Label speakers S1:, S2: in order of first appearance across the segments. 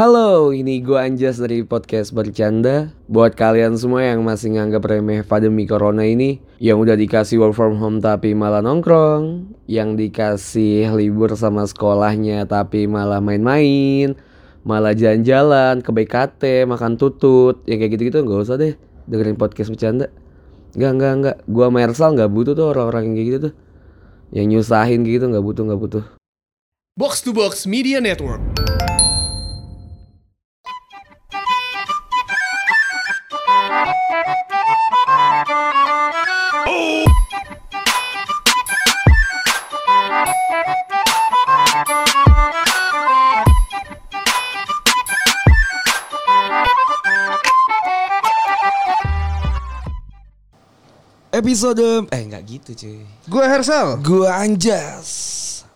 S1: Halo, ini gue Anjas dari podcast Bercanda. Buat kalian semua yang masih nganggap remeh pandemi corona ini Yang udah dikasih work from home tapi malah nongkrong Yang dikasih libur sama sekolahnya tapi malah main-main Malah jalan-jalan ke BKT, makan tutut Yang kayak gitu-gitu gak usah deh dengerin podcast Bercanda. Enggak, enggak, enggak Gue sama Ersal gak butuh tuh orang-orang yang kayak gitu tuh. Yang nyusahin gitu gak butuh, gak butuh.
S2: Box to Box Media Network.
S1: Episode Eh nggak gitu cuy
S3: Gue Hersal
S1: Gue Anjas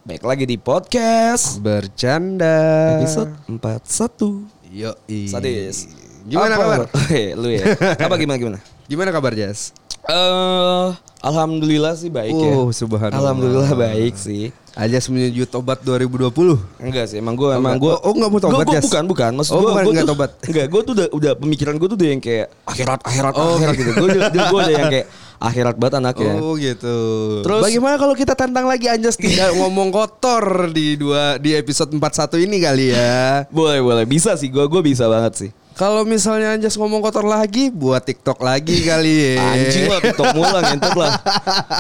S1: Baik lagi di podcast
S3: Bercanda
S1: Episode 41
S3: Yo
S1: Sadis
S3: Gimana
S1: Apa?
S3: kabar?
S1: Lu ya Apa gimana gimana?
S3: Gimana kabar Jas?
S1: Eh, Alhamdulillah sih baik ya
S3: Oh subhanallah
S1: Alhamdulillah baik sih
S3: Ajas menuju tobat 2020
S1: Enggak sih, emang gue emang
S3: enggak.
S1: gue
S3: Oh, oh, nggak mau tobat,
S1: Gue
S3: Jas?
S1: bukan bukan, maksud
S3: Oh,
S1: gue gue
S3: nggak
S1: tuh
S3: tobat.
S1: Enggak, gue tuh udah udah pemikiran gue tuh udah yang kayak akhirat akhirat
S3: Oh,
S1: akhirat gitu. Gue udah gue udah yang kayak akhirat banget anaknya.
S3: Oh gitu
S1: Terus-
S3: Bagaimana kalau kita tantang lagi Anjas tidak ngomong kotor di dua di episode 41 ini kali ya
S1: Boleh boleh, bisa sih gue gue bisa banget sih.
S3: Kalau misalnya Anjas ngomong kotor lagi Buat TikTok lagi kali ya
S1: Anjing lah TikTok mulu ngentot lah.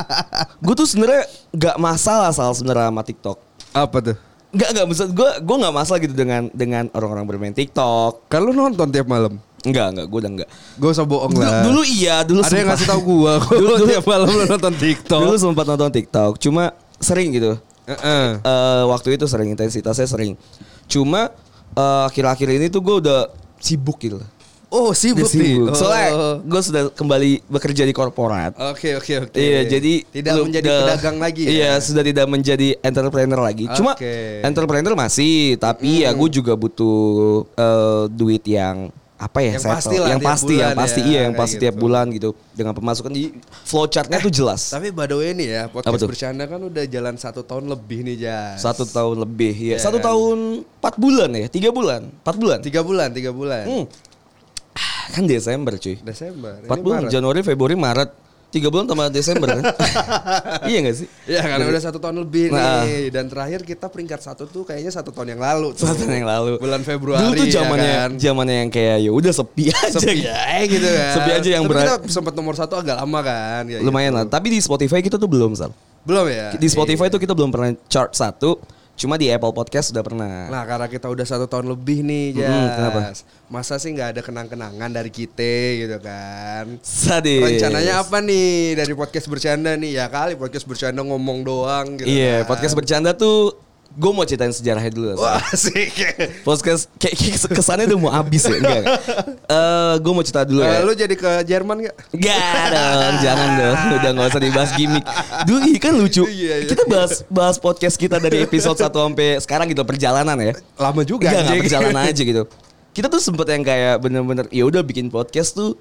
S1: gue tuh sebenarnya nggak masalah soal sebenarnya sama TikTok.
S3: Apa tuh?
S1: Nggak nggak maksud gue gue nggak masalah gitu dengan dengan orang-orang bermain TikTok.
S3: Lu nonton tiap malam
S1: Enggak enggak gue udah enggak.
S3: Gue usah bohong lah
S1: dulu iya dulu
S3: Ada yang
S1: sempat-
S3: ngasih tahu gua
S1: Dulu-
S3: tiap malam nonton TikTok
S1: Dulu sempat nonton TikTok, cuma sering gitu.
S3: Heeh.
S1: Eh, waktu itu sering intensitasnya sering. Cuma eh, akhir-akhir ini tuh gue udah sibuk gitu.
S3: Oh sibuk,
S1: Udah
S3: nih.
S1: sibuk.
S3: Oh.
S1: Soalnya gue sudah kembali bekerja di korporat.
S3: Oke oke oke.
S1: Iya, jadi
S3: tidak menjadi
S1: udah-
S3: pedagang lagi ya.
S1: Iya, sudah tidak menjadi entrepreneur lagi. Cuma
S3: Oke.
S1: entrepreneur masih, tapi ya gue juga butuh eh, duit yang apa ya?
S3: Yang pasti lah
S1: yang
S3: tiap
S1: pasti, yang pasti
S3: ya,
S1: iya, yang pasti tiap
S3: gitu.
S1: bulan gitu. Dengan pemasukan di flowchartnya tuh jelas.
S3: Tapi by the way nih ya, podcast bercanda kan udah jalan satu tahun lebih nih Jas.
S1: Satu tahun lebih, ya.
S3: Iya
S1: Satu
S3: kan?
S1: tahun empat bulan ya, tiga bulan, empat bulan.
S3: Tiga bulan, tiga bulan.
S1: Hmm. Ah, Kan Desember cuy.
S3: Desember.
S1: Empat bulan,
S3: Maret.
S1: Januari, Februari, Maret. Tiga bulan tambah Desember kan? iya gak sih?
S3: Ya karena udah satu tahun lebih
S1: Nah.
S3: nih Dan terakhir kita peringkat satu tuh kayaknya satu tahun yang lalu tuh.
S1: Satu tahun yang lalu.
S3: Bulan Februari
S1: Dulu tuh
S3: ya
S1: zamannya
S3: kan?
S1: zamannya yang kayak ya udah sepi aja.
S3: Sepi
S1: gitu.
S3: aja gitu kan
S1: Sepi aja yang berat.
S3: kita sempat nomor satu agak lama kan kayak
S1: Lumayan
S3: gitu.
S1: lah. Tapi di Spotify kita tuh belum sal.
S3: Belum ya
S1: Di Spotify
S3: Iya.
S1: tuh kita belum pernah chart satu. Cuma di Apple Podcast sudah pernah.
S3: Nah karena kita udah satu tahun lebih nih Jas
S1: Mm-mm, kenapa?
S3: Masa sih nggak ada kenang-kenangan dari kita gitu kan
S1: Sadis.
S3: Rencananya apa nih dari podcast bercanda nih Ya kali podcast bercanda ngomong doang gitu
S1: Iya,
S3: kan.
S1: podcast bercanda tuh gue mau ceritain sejarahnya dulu.
S3: Wah asik
S1: Podcast kayak, kayak kesannya udah mau habis ya enggak. Eh gue mau cerita dulu
S3: Eh,
S1: ya.
S3: Lu jadi ke Jerman gak?
S1: Gak dong, jangan dong. Udah gak usah dibahas gimmick. Dulu ini kan lucu.
S3: Iya, iya.
S1: Kita bahas bahas podcast kita dari episode 1 sampai sekarang gitu perjalanan ya.
S3: Lama juga
S1: Enggak, perjalanan aja gitu. Kita tuh sempet yang kayak bener-bener ya udah bikin podcast tuh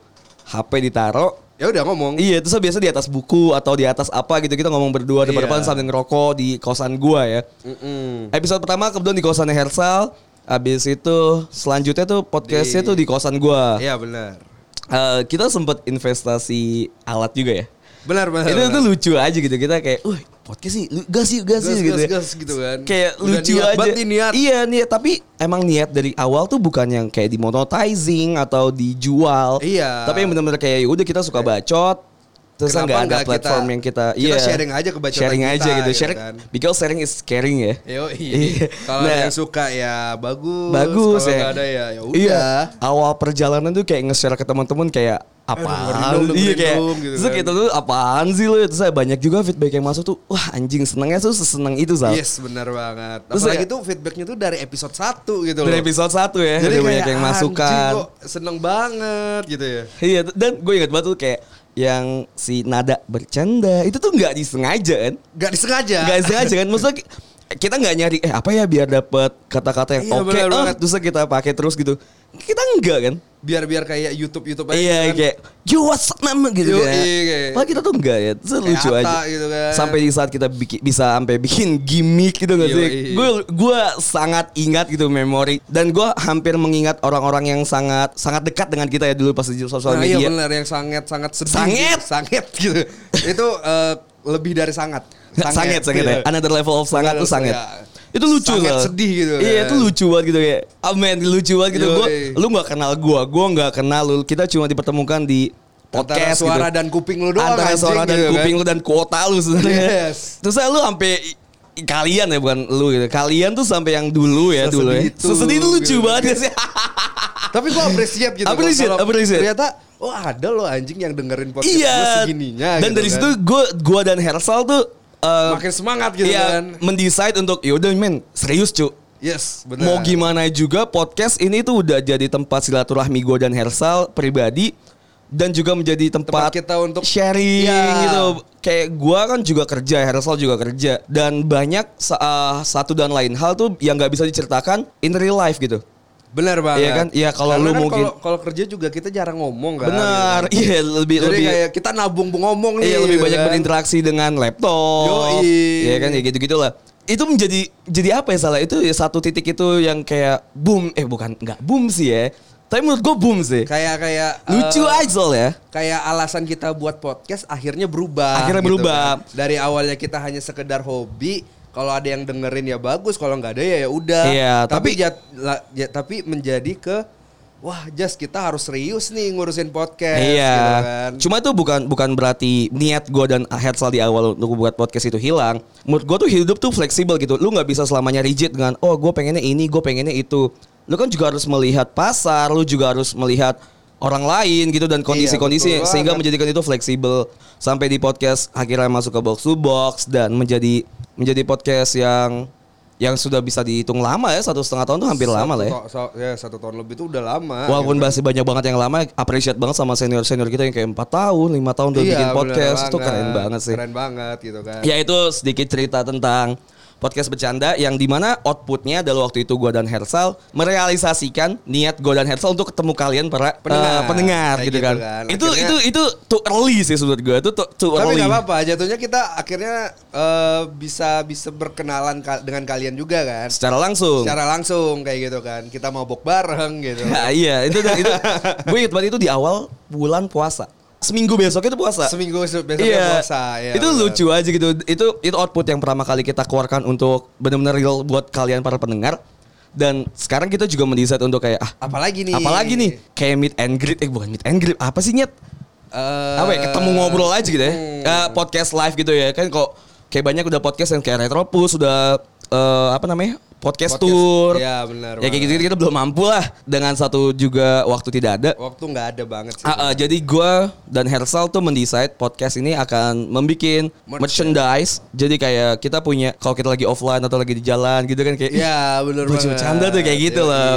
S1: HP ditaro
S3: Ya udah ngomong
S1: Iya, terus biasa di atas buku atau di atas apa gitu kita ngomong berdua depan-depan
S3: Iya.
S1: sambil ngerokok di kosan gua ya.
S3: Mm-mm.
S1: Episode pertama kebetulan di kosannya Hersal. Abis itu selanjutnya tuh podcastnya
S3: Di-
S1: tuh di kosan gua.
S3: Iya benar
S1: Eh, kita sempet investasi alat juga ya.
S3: Benar benar
S1: itu
S3: benar.
S1: tuh lucu aja gitu kita kayak, wah podcast sih, gas sih, gas, sih gitu.
S3: gas,
S1: ya.
S3: gas gitu kan.
S1: Kayak
S3: Udah
S1: lucu
S3: niat
S1: aja.
S3: nih, niat.
S1: Iya niat, tapi emang niat dari awal tuh bukan yang kayak dimonetizing atau dijual.
S3: Iya.
S1: Tapi yang benar-benar kayak ya udah kita suka bacot. Terus nggak ada platform
S3: kita-
S1: yang kita,
S3: kita
S1: iya
S3: sharing aja kebacotan
S1: sharing aja
S3: kita,
S1: gitu,
S3: gitu
S1: sharing
S3: kan.
S1: because sharing is caring ya.
S3: Yo,
S1: Iya.
S3: Kalau
S1: Nah,
S3: yang suka ya bagus.
S1: bagus
S3: Kalau
S1: ya.
S3: ada ya ya udah.
S1: Iya. Awal perjalanan tuh kayak nge-share ke teman-teman kayak
S3: Eh,
S1: apaan?
S3: dong,
S1: iya kayak
S3: dong, gitu
S1: terus
S3: kan.
S1: kita tuh apaan sih lo? Terus saya banyak juga feedback yang masuk tuh, wah anjing senengnya tuh seseneng itu Sal.
S3: Yes, benar banget.
S1: Terus
S3: Apalagi
S1: ya-
S3: tuh feedbacknya tuh dari episode 1 gitu loh.
S1: Dari episode 1 ya,
S3: Jadi
S1: banyak yang
S3: "Anjing,
S1: masukan.
S3: kok seneng banget gitu ya.
S1: Iya, dan gue ingat banget tuh kayak yang si nada bercanda itu tuh nggak disengaja kan?
S3: Gak disengaja.
S1: Nggak disengaja kan? Maksudnya kita nggak nyari eh apa ya biar dapet kata-kata yang
S3: Iya,
S1: oke
S3: benar
S1: oh, terus kita pakai terus gitu kita enggak kan
S3: biar biar kayak YouTube YouTube aja
S1: iya
S3: kan.
S1: kayak yo what's up nama gitu
S3: Yo,
S1: kan
S3: iya, kayak-
S1: kita tuh enggak ya itu lucu
S3: Atta
S1: aja
S3: gitu kan.
S1: sampai di saat kita bikin, bisa sampai bikin gimmick gitu gak
S3: Yo,
S1: sih
S3: iya.
S1: gue gue sangat ingat gitu memori dan gue hampir mengingat orang-orang yang sangat sangat dekat dengan kita ya dulu pas di sosial
S3: Nah, iya
S1: media
S3: benar yang sangat sangat sedih.
S1: Sangat.
S3: gitu. sangat gitu. itu eh, lebih dari sangat.
S1: Sangat sangat ya. Another level of sangat tuh sangat.
S3: Ya.
S1: Itu lucu
S3: Sangat
S1: loh.
S3: sedih gitu
S1: Iya,
S3: kan.
S1: itu lucu banget gitu ya. Amen, lucu banget gitu. Gua lu nggak kenal gua, gua nggak kenal lu. Kita cuma dipertemukan di
S3: Antara
S1: podcast
S3: suara
S1: gitu.
S3: dan kuping lu doang
S1: Antara suara dan
S3: gitu kan.
S1: kuping lu dan kuota lu sebenarnya.
S3: Yes.
S1: Terus lu sampai kalian ya bukan lu gitu. Kalian tuh sampai yang dulu ya dulu ya.
S3: Sesedih itu,
S1: Sesedih itu lucu
S3: gitu.
S1: banget ya sih.
S3: Tapi gua appreciate gitu.
S1: Appreciate, appreciate.
S3: Ternyata oh ada loh anjing yang dengerin podcast
S1: iya.
S3: segininya
S1: Dan
S3: gitu
S1: dari
S3: kan.
S1: situ gua gua dan Hersal tuh eh,
S3: makin semangat gitu
S1: iya,
S3: kan.
S1: mendecide untuk yaudah men serius cu
S3: Yes, benar.
S1: Mau gimana juga podcast ini tuh udah jadi tempat silaturahmi gue dan Hersal pribadi dan juga menjadi tempat,
S3: Tempat kita untuk-
S1: sharing
S3: Iya.
S1: gitu. Kayak gue kan juga kerja, Hersal juga kerja dan banyak sa- uh, satu dan lain hal tuh yang nggak bisa diceritakan in real life gitu.
S3: Benar banget.
S1: Iya kan? Iya, kalau
S3: Karena
S1: lu
S3: kan
S1: mungkin-
S3: kalau- kerja juga kita jarang ngomong kan.
S1: Benar,
S3: gitu kan.
S1: iya lebih
S3: Jadi
S1: lebih
S3: kayak kita nabung ngomong nih.
S1: Iya lebih
S3: gitu
S1: banyak
S3: kan.
S1: berinteraksi dengan laptop.
S3: Yoi.
S1: Iya kan ya gitu-gitu lah. Itu menjadi jadi apa ya salah itu ya satu titik itu yang kayak boom eh bukan nggak boom sih ya. Tapi menurut gue boom sih.
S3: Kayak kayak
S1: Lucu
S3: eh,
S1: aja soalnya.
S3: Kayak alasan kita buat podcast akhirnya berubah.
S1: Akhirnya
S3: gitu
S1: berubah.
S3: kan. Dari awalnya kita hanya sekedar hobi, kalau ada yang dengerin ya bagus, kalau nggak ada ya ya udah.
S1: Iya,
S3: tapi
S1: tapi-
S3: jat- la- ja- tapi menjadi ke wah, Jas kita harus serius nih ngurusin podcast
S1: Iya.
S3: gitu kan.
S1: Cuma itu bukan bukan berarti niat gue dan Hersal di awal untuk buat podcast itu hilang. Menurut gue tuh hidup tuh fleksibel gitu. Lu nggak bisa selamanya rigid dengan oh gue pengennya ini, gue pengennya itu. Lu kan juga harus melihat pasar, lu juga harus melihat orang lain gitu dan kondisi-kondisi
S3: betul
S1: sehingga menjadikan itu fleksibel sampai di podcast akhirnya masuk ke box to box dan menjadi menjadi podcast yang yang sudah bisa dihitung lama ya satu setengah tahun tuh hampir
S3: Satu
S1: lama lah ya.
S3: so- ya satu tahun lebih itu udah lama.
S1: Walaupun
S3: gitu.
S1: masih banyak banget yang lama, appreciate banget sama senior senior kita yang kayak empat tahun, lima tahun udah
S3: Iya,
S1: bikin podcast itu keren
S3: banget
S1: sih.
S3: Keren banget gitu kan.
S1: Ya itu sedikit cerita tentang podcast bercanda yang di mana outputnya adalah waktu itu gua dan Hersal merealisasikan niat gua dan Hersal untuk ketemu kalian para
S3: Pendengar.
S1: eh, pendengar
S3: Kayak
S1: gitu,
S3: gitu
S1: kan.
S3: kan.
S1: Itu
S3: Akhirnya-
S1: itu itu too early sih menurut gua itu too, too
S3: Tapi
S1: early.
S3: nggak apa-apa, jatuhnya kita akhirnya eh, bisa bisa berkenalan ka- dengan kalian juga kan.
S1: Secara langsung.
S3: Secara langsung kayak gitu kan. Kita mabok bareng gitu.
S1: Ya, iya itu itu gue inget banget itu di awal bulan puasa. Seminggu besoknya itu puasa.
S3: Seminggu se- besoknya puasa ya.
S1: itu
S3: benar.
S1: lucu aja gitu. Itu itu output yang pertama kali kita keluarkan untuk benar-benar real buat kalian para pendengar. Dan sekarang kita juga mendesain untuk kayak ah
S3: Apalagi nih?
S1: apalagi nih kayak meet and greet eh bukan meet and greet apa sih nyet
S3: Eh,
S1: apa ya ketemu ngobrol aja gitu ya
S3: hmm.
S1: Eh, podcast live gitu ya kan kok kayak banyak udah podcast yang kayak Retropus udah eh, apa namanya podcast,
S3: Podcast,
S1: tour
S3: iya, benar
S1: ya kayak gitu kita belum mampu lah dengan satu juga waktu tidak ada
S3: Waktu nggak ada banget sih.
S1: Ah, ah, jadi gue dan Hersal tuh mendecide podcast ini akan membuat
S3: Merch.
S1: merchandise. Jadi kayak kita punya kalau kita lagi offline atau lagi di jalan gitu kan kayak
S3: Ya
S1: baju
S3: banget.
S1: bercanda tuh kayak gitu
S3: Yoi.
S1: loh.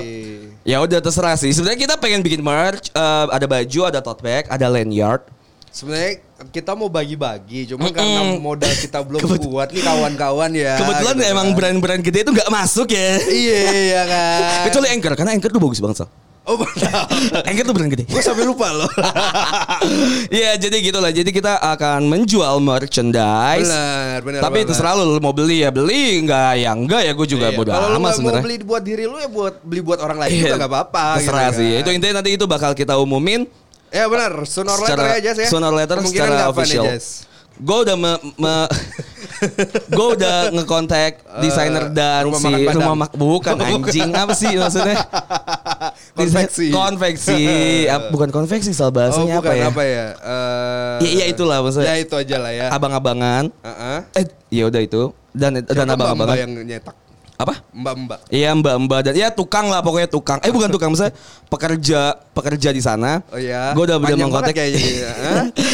S1: Ya udah terserah sih. Sebenarnya kita pengen bikin merch, eh, ada baju, ada tote bag, ada lanyard.
S3: Sebenarnya kita mau bagi-bagi, cuma
S1: Mm-mm.
S3: karena modal kita belum
S1: Kebet-
S3: kuat nih kawan-kawan ya.
S1: Kebetulan
S3: gitu
S1: emang
S3: kan.
S1: brand-brand gede itu nggak masuk ya.
S3: Iya iya kan.
S1: Kecuali Anchor karena Anchor tuh bagus banget Sal.
S3: Oh benar.
S1: Anchor tuh brand gede.
S3: Gue sampai lupa loh.
S1: Iya jadi gitulah. Jadi kita akan menjual merchandise.
S3: benar benar.
S1: Tapi
S3: banget.
S1: terserah lu mau beli ya beli, enggak ya enggak ya gue juga
S3: Iya,
S1: bodo
S3: Kalau
S1: amat sebenarnya.
S3: beli buat diri lu ya buat beli buat orang lain
S1: Iya,
S3: juga nggak apa-apa.
S1: Terserah
S3: gitu
S1: sih.
S3: kan.
S1: Itu intinya nanti itu bakal kita umumin.
S3: Ya benar, sooner or later
S1: Secara-
S3: ya ya.
S1: sooner later
S3: Kemungkinan
S1: secara official.
S3: Ya?
S1: Gue udah me, me- gue udah ngekontak desainer dan
S3: Eh, rumah
S1: si
S3: makan
S1: rumah mak bukan anjing apa sih maksudnya
S3: Konveksi.
S1: konveksi bukan konveksi soal
S3: Oh
S1: bahasanya
S3: bukan
S1: apa ya
S3: apa ya? Eh,
S1: Iya, iya, itulah maksudnya.
S3: Ya itu aja lah ya.
S1: abang-abangan
S3: Heeh.
S1: eh ya udah itu dan dan
S3: Siapa mbak-mbak
S1: abang-abangan
S3: yang nyetak.
S1: Apa
S3: Mbak-mbak.
S1: Iya mbak-mbak dan ya tukang lah pokoknya tukang. Eh bukan tukang maksudnya pekerja pekerja di sana.
S3: Oh iya.
S1: Gue udah udah mengkontak.
S3: kayaknya.
S1: Ya,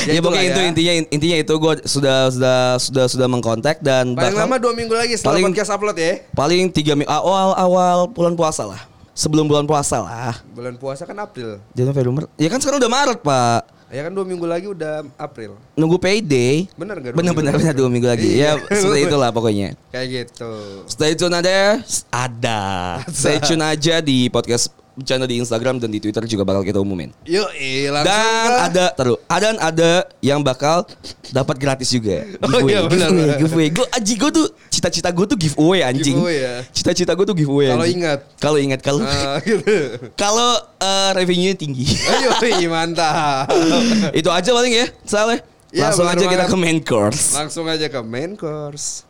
S3: Ya
S1: pokoknya itu
S3: ya.
S1: intinya intinya itu gue sudah sudah sudah sudah mengkontak dan
S3: Paling
S1: bakal-
S3: lama dua minggu lagi setelah
S1: Paling-
S3: podcast upload ya.
S1: paling tiga minggu awal awal bulan puasa lah. Sebelum bulan puasa lah.
S3: Bulan puasa kan April.
S1: Januari Februari. Ya kan sekarang udah Maret pak.
S3: Ya kan dua minggu lagi udah April.
S1: Nunggu payday.
S3: Bener gak?
S1: Bener bener bener dua minggu lagi.
S3: Iya.
S1: Ya seperti itulah pokoknya.
S3: Kayak gitu.
S1: Stay tune ada ada. Stay tune aja di podcast channel di Instagram dan di Twitter juga bakal kita umumin.
S3: Yuk, langsung
S1: Dan
S3: ke-
S1: ada terus ada ada yang bakal dapat gratis juga.
S3: Oh, iya, benar,
S1: giveaway,
S3: benar.
S1: giveaway. Gue aji gue tuh cita-cita gue tuh giveaway anjing.
S3: Giveaway ya.
S1: Cita-cita gue tuh giveaway.
S3: Kalau ingat.
S1: Kalau ingat kalau
S3: Ah, gitu.
S1: kalau eh, revenue tinggi.
S3: Ayo, ih, mantap.
S1: Itu aja paling ya, Saleh.
S3: Ya,
S1: Langsung
S3: benar
S1: aja kita
S3: banget.
S1: ke main course.
S3: Langsung aja ke main course.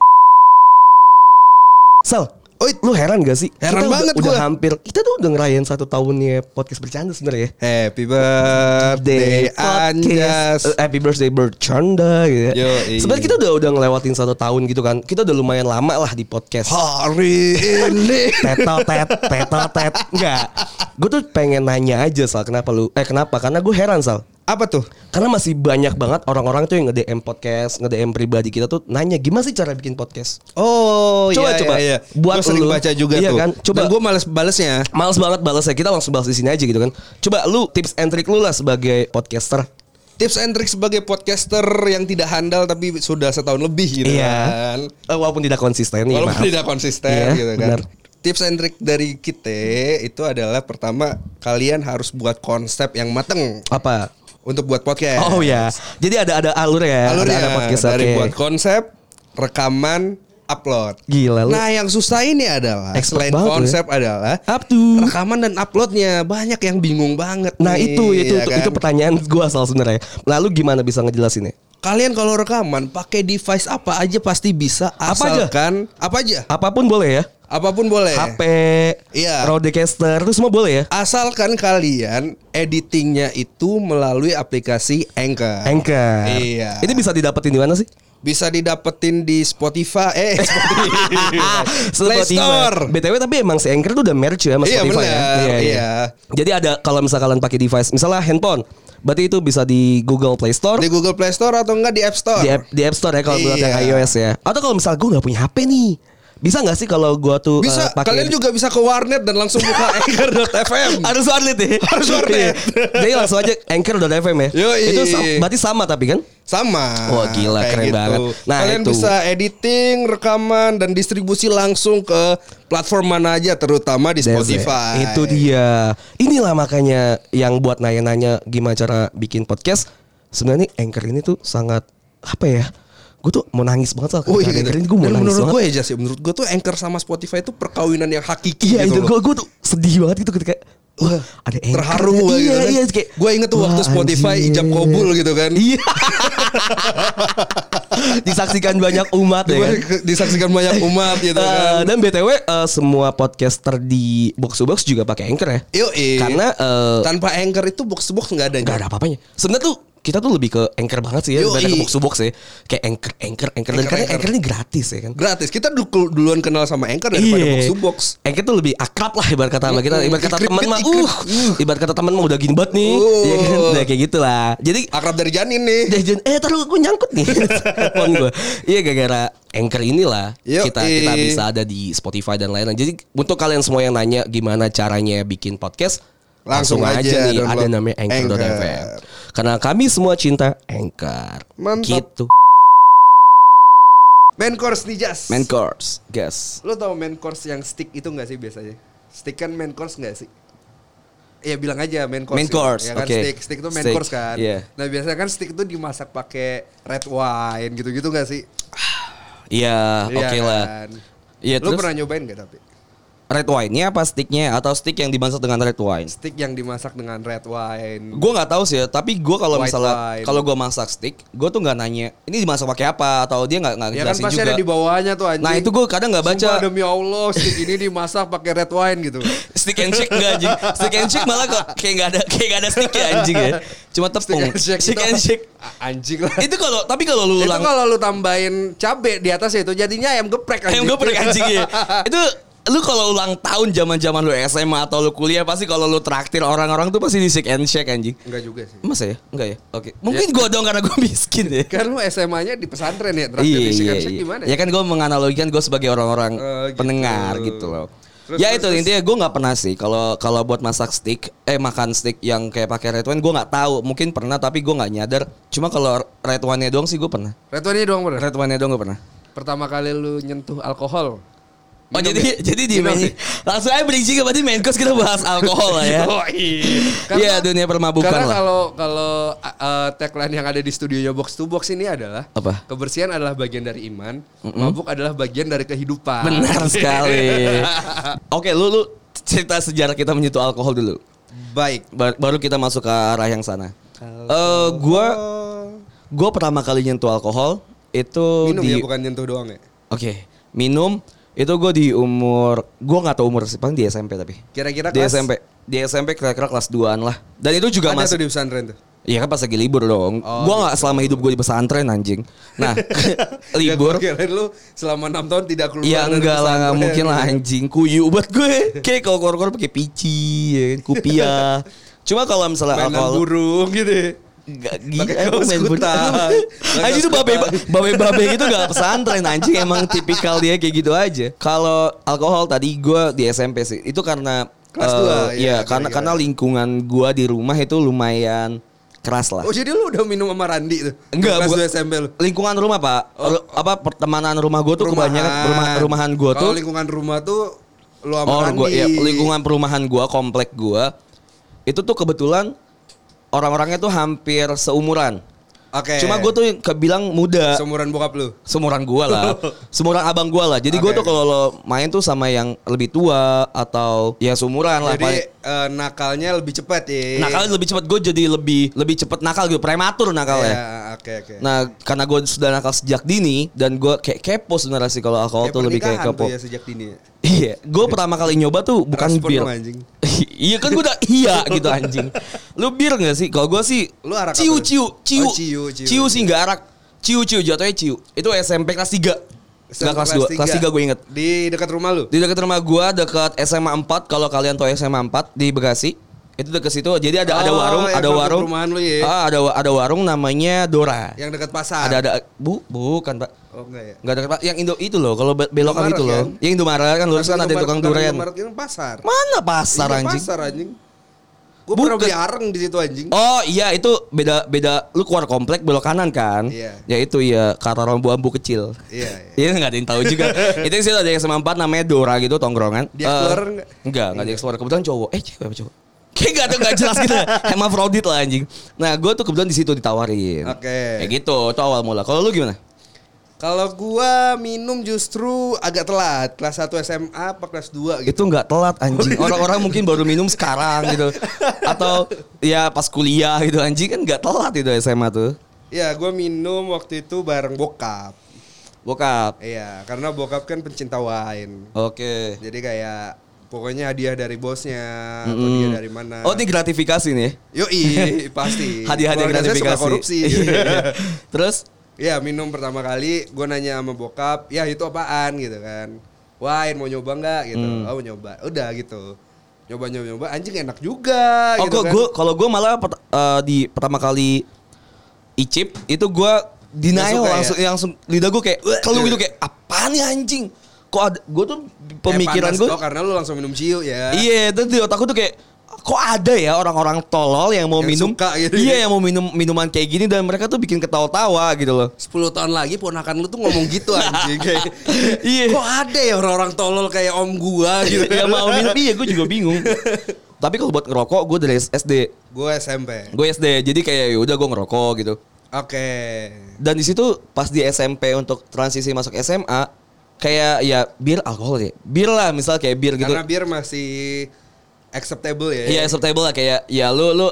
S1: Sal, oh, lu heran gak sih?
S3: Heran
S1: Kita
S3: banget
S1: udah, udah
S3: gua.
S1: hampir, kita tuh udah ngerayain satu tahunnya podcast bercanda sebenarnya. ya.
S3: Happy birthday Anjas.
S1: Eh, Happy birthday bercanda gitu ya.
S3: Yoi.
S1: Sebenarnya kita udah udah ngelewatin satu tahun gitu kan. Kita udah lumayan lama lah di podcast.
S3: Hari ini.
S1: Tetot tet, tetot tet. Enggak. Gue tuh pengen nanya aja Sal, kenapa lu? Eh kenapa? Karena gue heran Sal.
S3: Apa tuh?
S1: Karena masih banyak banget orang-orang tuh yang nge-DM podcast, nge-DM pribadi kita tuh nanya gimana sih cara bikin podcast?
S3: Oh,
S1: Coba,
S3: iya,
S1: coba.
S3: iya, iya.
S1: Buat
S3: Gua sering
S1: lu.
S3: baca juga
S1: Iya
S3: tuh.
S1: kan? Coba.
S3: Dan gue males balesnya.
S1: Males banget balasnya. Kita langsung bahas di sini aja gitu kan. Coba lu tips and trick lu lah sebagai podcaster.
S3: Tips and trick sebagai podcaster yang tidak handal tapi sudah setahun lebih gitu kan.
S1: Eh, walaupun tidak konsisten nih,
S3: Walaupun
S1: maaf.
S3: tidak konsisten
S1: Iya,
S3: gitu kan.
S1: benar.
S3: Tips and trick dari kita itu adalah pertama kalian harus buat konsep yang mateng
S1: Apa?
S3: Untuk buat podcast.
S1: Oh ya. Jadi ada ada alur ya.
S3: Alurnya
S1: ada, ada podcast
S3: dari
S1: oke.
S3: buat konsep, rekaman, upload.
S1: Gila lu.
S3: Nah, yang susah ini adalah
S1: Expert
S3: selain
S1: banget lu ya.
S3: konsep adalah
S1: Up to.
S3: rekaman dan uploadnya banyak yang bingung banget.
S1: Nah
S3: nih,
S1: itu itu
S3: ya
S1: itu,
S3: kan?
S1: itu pertanyaan gua asal sebenarnya. Lalu gimana bisa ngejelasinnya?
S3: Kalian kalau rekaman pakai device apa aja pasti bisa
S1: Apa aja?
S3: asalkan apa aja?
S1: Apa pun boleh ya.
S3: Apa pun boleh.
S1: HP,
S3: Iya.
S1: Rodecaster itu semua boleh ya.
S3: Asalkan kalian editingnya itu melalui aplikasi Anchor.
S1: Anchor.
S3: Iya.
S1: Ini bisa didapetin di mana sih?
S3: Bisa didapetin di Spotify, eh Spotify, Play. Store.
S1: BTW tapi emang si Anchor tuh udah merge ya sama
S3: Iya,
S1: Spotify ya.
S3: benar, iya.
S1: Jadi ada kalau misalnya kalian pakai device, misalnya handphone, berarti itu bisa di Google Play Store,
S3: Di Google Play Store atau enggak di App Store?
S1: di app, di App Store ya kalau buat yang
S3: Iya.
S1: iOS ya. Atau kalau misalnya gue nggak punya HP nih, bisa nggak sih kalau gue tuh
S3: Bisa,
S1: pakai
S3: kalian juga bisa ke warnet dan langsung buka anchor.fm.
S1: harus warnet ya
S3: Harus warnet.
S1: Iya. Jadi langsung aja anchor.fm ya
S3: Yoi.
S1: Itu sa- berarti sama tapi kan
S3: Sama.
S1: Wah, gila,
S3: Kayak
S1: keren banget. Nah,
S3: Kalian
S1: itu.
S3: bisa editing, rekaman dan distribusi langsung ke platform mana aja terutama di Spotify.
S1: Itu dia Inilah makanya yang buat nanya-nanya gimana cara bikin podcast Sebenarnya Anchor ini tuh sangat Apa ya Gue tuh mau nangis banget soal
S3: Oh iya,
S1: ini gue mau
S3: Dan
S1: nangis
S3: menurut
S1: banget
S3: gue ya Jas, ya, menurut gue tuh Anchor sama Spotify itu perkawinan yang hakiki
S1: Iya
S3: gitu
S1: itu gue gue tuh sedih banget gitu ketika Wah ada Anchor
S3: terharu gue
S1: Iya
S3: gitu kan.
S1: iya kayak
S3: Gue inget tuh waktu
S1: wah,
S3: Spotify
S1: anjir.
S3: ijab kabul gitu kan.
S1: Iya Disaksikan banyak umat ya kan
S3: Disaksikan banyak umat gitu
S1: Eh,
S3: kan.
S1: dan btw eh, semua podcaster di box to box juga pakai anchor ya.
S3: Yoi.
S1: Karena eh,
S3: Tanpa Anchor itu box to box nggak ada.
S1: nggak ada apa-apanya. Sebenarnya tuh kita tuh lebih ke anchor banget sih ya
S3: Yoi.
S1: ke box to box ya. Kayak anchor, anchor, anchor. Dan karena
S3: anchor.
S1: ini gratis ya kan.
S3: Gratis. Kita du- duluan kenal sama Anchor daripada box to box.
S1: Anchor tuh lebih akrab lah ibarat kata sama kita. Ibarat kata teman mah, uh, ibarat kata teman mah udah gini banget nih. Ya kan? Nah, kayak gitulah. Jadi
S3: Akrab dari janin nih.
S1: Jajan, eh taruh gue nyangkut nih telepon gue. Iya gara-gara anchor inilah
S3: Yoi.
S1: kita kita bisa ada di Spotify dan lain-lain. Jadi untuk kalian semua yang nanya gimana caranya bikin podcast,
S3: Langsung
S1: langsung,
S3: aja
S1: aja, nih ada namanya Anchor.fm.
S3: Anchor.
S1: Karena kami semua cinta Anchor.
S3: Mantap.
S1: Gitu.
S3: Main course nih Jas.
S1: Main course, guys.
S3: Lo tau main course yang stick itu gak sih biasanya? Stick kan main course gak sih? Iya bilang aja main course.
S1: Main
S3: ya.
S1: course,
S3: Ya kan
S1: oke.
S3: stick, stick itu main
S1: Stick,
S3: course kan.
S1: iya.
S3: Nah biasanya kan stick itu dimasak pakai red wine gitu-gitu gak sih?
S1: Iya,
S3: Iya
S1: oke lah.
S3: kan?
S1: Iya,
S3: Lo
S1: terus
S3: pernah nyobain gak tapi?
S1: Red wine-nya apa sticknya atau stick yang dimasak dengan red wine?
S3: Stick yang dimasak dengan red wine.
S1: Gue nggak tahu sih ya, tapi gue kalau misalnya kalau gue masak stick, gue tuh nggak nanya ini dimasak pakai apa atau dia nggak nggak
S3: Ya kan pasti
S1: juga.
S3: ada di bawahnya tuh anjing.
S1: Nah itu gue kadang nggak baca
S3: Sumpah demi Allah stick ini dimasak pakai red wine gitu.
S1: stick and shake nggak anjing. Stick and shake malah kok kayak nggak ada kayak nggak ada stick ya anjing ya. Cuma tepung.
S3: Stick and shake.
S1: Stick and shake.
S3: A- Anjing lah.
S1: Itu kalau tapi kalau lu
S3: Itu kalau lu tambahin cabe di atas itu jadinya ayam geprek anjing.
S1: ayam geprek anjing ya. Itu lu kalau ulang tahun zaman-zaman lu SMA atau lu kuliah pasti kalau lu traktir orang-orang tuh pasti di shake and shake anjing.
S3: Enggak juga sih.
S1: Masa ya? Enggak ya? Oke. Mungkin gua dong karena gua miskin ya.
S3: Kan lu SMA-nya di pesantren ya, terakhir
S1: Iya,
S3: di
S1: iya,
S3: Shake
S1: iya.
S3: gimana?
S1: Ya kan gue menganalogikan gue sebagai orang-orang
S3: Oh, gitu.
S1: pendengar gitu loh.
S3: Terus,
S1: ya
S3: terus,
S1: itu
S3: terus.
S1: intinya gue nggak pernah sih kalau kalau buat masak steak eh makan steak yang kayak pakai red wine gue nggak tahu mungkin pernah tapi gue nggak nyadar cuma kalau red wine nya doang sih gue pernah
S3: Red wine doang bener.
S1: red wine nya doang gue pernah
S3: Pertama kali lu nyentuh alkohol.
S1: Oh
S3: Minum
S1: jadi
S3: ya?
S1: jadi di main
S3: ya?
S1: langsung aja bridging berarti main course kita bahas alkohol lah ya. Iya dunia permabukan
S3: Karena
S1: lah.
S3: kalau kalau uh, tagline yang ada di studionya Box to Box ini adalah
S1: Apa?
S3: Kebersihan adalah bagian dari iman, mabuk adalah bagian dari kehidupan.
S1: Benar sekali. Oke lu lu cerita sejarah kita menyentuh alkohol dulu.
S3: Baik.
S1: Ba- Baru kita masuk ke arah yang sana. Eh gua gua pertama kali nyentuh alkohol itu
S3: minum
S1: di
S3: ya bukan nyentuh doang ya.
S1: Oke, minum itu gue di umur gue nggak tahu umur sih, paling di SMP tapi.
S3: Kira-kira
S1: Di
S3: kelas-
S1: SMP. Di SMP kira-kira kelas 2-an lah. Dan itu juga
S3: Ada
S1: masih
S3: tuh di pesantren tuh.
S1: Iya kan pas lagi libur dong.
S3: Oh,
S1: gua nggak selama hidup gue di pesantren anjing. Nah, libur.
S3: Ya, gua kirain lu selama 6 tahun tidak keluar
S1: Ya enggak lah, nggak mungkin lah anjing. Kuyu buat gue. Kayak kalau keluar-keluar pakai pici, ya kan, kupia. Cuma kalau misalnya
S3: Mainan
S1: alkohol
S3: burung gitu. Ya.
S1: Gak
S3: Pakai kaos
S1: main Anjing itu babe babe babe gitu gak pesantren anjing emang tipikal dia kayak gitu aja. Kalau alkohol tadi gue di SMP sih itu karena
S3: Kelas
S1: eh,
S3: dua,
S1: Iya,
S3: ya,
S1: karena
S3: kira-kira.
S1: karena lingkungan gue di rumah itu lumayan keras lah.
S3: Oh jadi lu udah minum sama Randi tuh?
S1: Enggak,
S3: Kelas
S1: gua-
S3: 2 SMP lu?
S1: Lingkungan rumah pak, Ru- apa pertemanan rumah gue tuh kebanyakan rumah rumahan gue tuh.
S3: Kalau lingkungan rumah tuh lu sama
S1: Oh,
S3: Randi.
S1: gua, ya, lingkungan perumahan gua, komplek gua itu tuh kebetulan orang-orangnya tuh hampir seumuran.
S3: Oke.
S1: Cuma gue tuh kebilang muda.
S3: seumuran bokap lu.
S1: Seumuran gua lah. Seumuran abang gua lah. Jadi gua
S3: Oke,
S1: tuh kalau main tuh sama yang lebih tua atau ya seumuran lah.
S3: Jadi eh, nakalnya lebih cepat ya.
S1: Nakalnya lebih cepat gue jadi lebih lebih cepat nakal gitu, prematur nakalnya.
S3: Ya, oke oke.
S1: Nah, karena gue sudah nakal sejak dini dan gue kayak kepo sebenarnya sih kalau alkohol
S3: Kayak
S1: tuh lebih kayak kepo.
S3: tuh ya sejak dini. ya.
S1: Iya, gue pertama kali nyoba tuh bukan
S3: Respon
S1: bir.
S3: anjing.
S1: iya kan gue udah iya gitu anjing. Lu bir gak sih? Kalau gue sih
S3: Lu arak
S1: ciu ciu ciu.
S3: Oh, ciu, ciu.
S1: Ciu sih nggak arak. Ciu ciu jatuhnya ciu. Itu SMP kelas 3. Enggak kelas 2, kelas 3 gue inget.
S3: Di dekat rumah lu.
S1: Di dekat rumah gua dekat SMA 4 kalau kalian tahu SMA 4 di Bekasi. Itu dekat situ. Jadi ada ada
S3: Oh,
S1: warung,
S3: yang
S1: ada warung.
S3: perumahan lu ya?
S1: Ah, ada ada warung namanya Dora.
S3: Yang dekat pasar.
S1: Ada ada Bu, bukan, Pak.
S3: Oh enggak ya.
S1: Enggak dekat Pak. Yang Indo itu loh, kalau be- belokan itu loh.
S3: kan?
S1: Yang Indomaret kan lurus kan ada tukang durian.
S3: Indomaret itu pasar.
S1: Mana pasar
S3: Iya,
S1: anjing?
S3: Pasar anjing. Gue pernah beli areng di situ anjing.
S1: Oh iya itu beda beda lu keluar komplek belok kanan kan?
S3: Iya.
S1: Ya itu ya kata rambu-rambu kecil.
S3: Iya, iya.
S1: Iya nggak ada yang tahu juga. itu sih ada yang 4 namanya Dora gitu tongkrongan.
S3: Dia
S1: Eh,
S3: keluar nggak?
S1: Enggak, enggak dia keluar. Kebetulan cowok. Eh cewek apa cowok? Kayak gak ada gak jelas gitu. Hermafrodit lah anjing. Nah, gue tuh kebetulan di situ ditawarin.
S3: Oke.
S1: Kayak gitu, itu awal mula. Kalau lu gimana?
S3: Kalau gua minum justru agak telat, kelas 1 SMA apa kelas 2 gitu.
S1: Itu nggak telat anjing. Orang-orang mungkin baru minum sekarang gitu. Atau ya pas kuliah gitu anjing kan nggak telat itu SMA tuh.
S3: Ya, gua minum waktu itu bareng bokap.
S1: Bokap.
S3: Iya, karena bokap kan pencinta wine.
S1: Oke.
S3: Jadi kayak pokoknya hadiah dari bosnya atau dia dari mana.
S1: Oh ini gratifikasi nih?
S3: Yoi, pasti.
S1: Hadiah-hadiah gratifikasi.
S3: suka korupsi.
S1: Terus?
S3: Ya minum pertama kali gue nanya sama bokap, ya itu apaan gitu kan. Wine mau nyoba nggak gitu.
S1: Hmm.
S3: Oh mau nyoba. Udah gitu. Nyoba nyoba nyoba anjing enak juga
S1: Oh,
S3: gitu
S1: gua,
S3: kan.
S1: gua kalau gue malah pert- eh, di pertama kali icip itu gue denial
S3: suka ya?
S1: langsung langsung lidah gue kayak kalau gitu kayak apaan nih anjing kok ada gue tuh pemikiran
S3: Eh,
S1: gue
S3: karena lu langsung minum ciu ya.
S1: iya itu di otakku tuh kayak kok ada ya orang-orang tolol yang mau
S3: Yang
S1: minum
S3: suka gitu
S1: iya
S3: ya.
S1: yang mau minum minuman kayak gini dan mereka tuh bikin ketawa-tawa gitu loh
S3: 10 tahun lagi ponakan lu tuh ngomong gitu anjing kayak.
S1: Iya.
S3: Kok ada ya orang-orang tolol kayak om gua gitu.
S1: ya mau minum iya gue juga bingung tapi kalau buat ngerokok gue dari SD
S3: Gue SMP.
S1: gue SD jadi kayak ya udah gue ngerokok gitu
S3: Oke.
S1: Dan di situ pas di SMP untuk transisi masuk SMA kayak ya bir alkohol ya. Bir lah misal kayak bir gitu.
S3: Karena bir masih acceptable ya.
S1: Iya acceptable lah kayak ya lu lu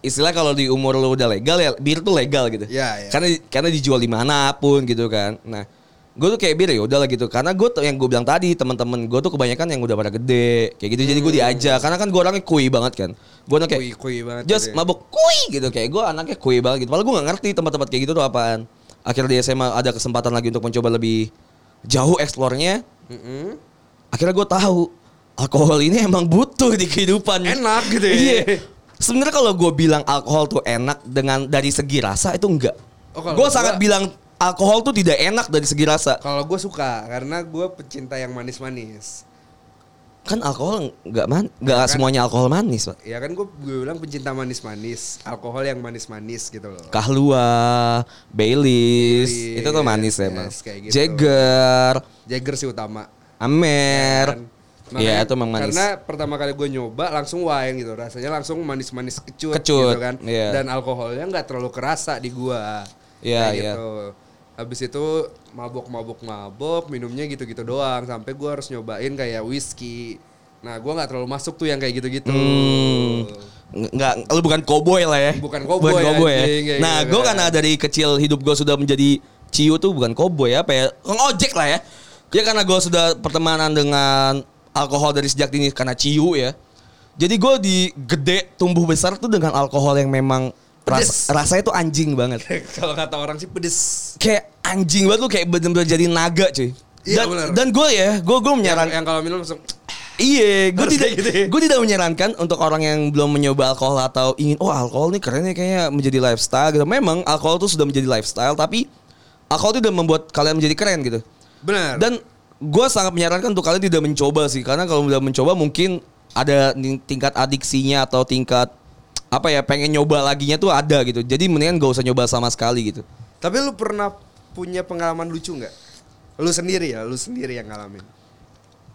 S1: istilah kalau di umur lu udah legal ya bir tuh legal gitu.
S3: Iya, iya.
S1: Karena karena dijual di mana pun gitu kan. Nah gue tuh kayak bir ya udah lah gitu karena gue tuh yang gue bilang tadi teman-teman gue tuh kebanyakan yang udah pada gede kayak gitu jadi gue diajak karena kan gue orangnya kui banget kan gue anaknya
S3: Kui- kui banget
S1: just
S3: ya.
S1: mabuk kui gitu kayak gue anaknya kui banget gitu padahal gue gak ngerti tempat-tempat kayak gitu tuh apaan akhirnya di SMA ada kesempatan lagi untuk mencoba lebih jauh eksplornya
S3: Mm-mm.
S1: akhirnya gue tahu alkohol ini emang butuh di kehidupan
S3: Enak gitu ya.
S1: iya sebenarnya kalau gue bilang alkohol tuh enak dengan dari segi rasa itu enggak
S3: Oh,
S1: gue
S3: gua-
S1: sangat bilang alkohol tuh tidak enak dari segi rasa
S3: Kalau gue suka karena gue pecinta yang manis-manis.
S1: kan alkohol nggak man nggak semuanya alkohol manis pak
S3: Ya kan gue bilang pencinta manis-manis, alkohol yang manis-manis gitu loh.
S1: Kahlua, Baileys,
S3: Baileys,
S1: itu tuh manis ya
S3: yes,
S1: bang.
S3: kayak gitu.
S1: Jagger,
S3: Jagger sih utama.
S1: Amer,
S3: Kan?
S1: Iya itu emang manis.
S3: Karena pertama kali gue nyoba langsung wine gitu, rasanya langsung manis-manis kecut,
S1: Kecut,
S3: gitu kan.
S1: iya.
S3: Dan alkoholnya nggak terlalu kerasa di gua.
S1: Iya, iya.
S3: gitu. Habis itu mabok-mabok-mabok, minumnya gitu-gitu doang sampai gua harus nyobain kayak whisky. Nah, gua nggak terlalu masuk tuh yang kayak gitu-gitu.
S1: Hmm. Nggak, lu bukan cowboy lah ya.
S3: Bukan cowboy,
S1: cowboy ya.
S3: anjing, kayak
S1: Nah,
S3: gitu
S1: gue karena dari kecil hidup gue sudah menjadi ciu tuh bukan cowboy apa ya, ngojek lah ya. Ya karena gue sudah pertemanan dengan alkohol dari sejak dini karena ciu ya. Jadi gue di gede tumbuh besar tuh dengan alkohol yang memang ras- rasanya tuh anjing banget.
S3: Kalau kata orang sih pedes.
S1: kayak anjing banget lu kayak bener-bener jadi naga cuy.
S3: Iya,
S1: Dan,
S3: bener.
S1: dan gue ya, gue gue
S3: Yang,
S1: menyarankan
S3: yang kalau minum langsung
S1: Iya, gue tidak,
S3: gitu ya?
S1: gue tidak menyarankan untuk orang yang belum mencoba alkohol atau ingin, oh alkohol nih keren nih kayaknya menjadi lifestyle gitu. Memang alkohol itu sudah menjadi lifestyle, tapi alkohol itu sudah membuat kalian menjadi keren gitu.
S3: benar.
S1: Dan gue sangat menyarankan untuk kalian tidak mencoba sih, karena kalau udah mencoba mungkin ada tingkat adiksinya atau tingkat apa ya pengen nyoba laginya tuh ada gitu. Jadi mendingan gak usah nyoba sama sekali gitu.
S3: Tapi lu pernah punya pengalaman lucu nggak? Lu sendiri ya, lu sendiri yang ngalamin.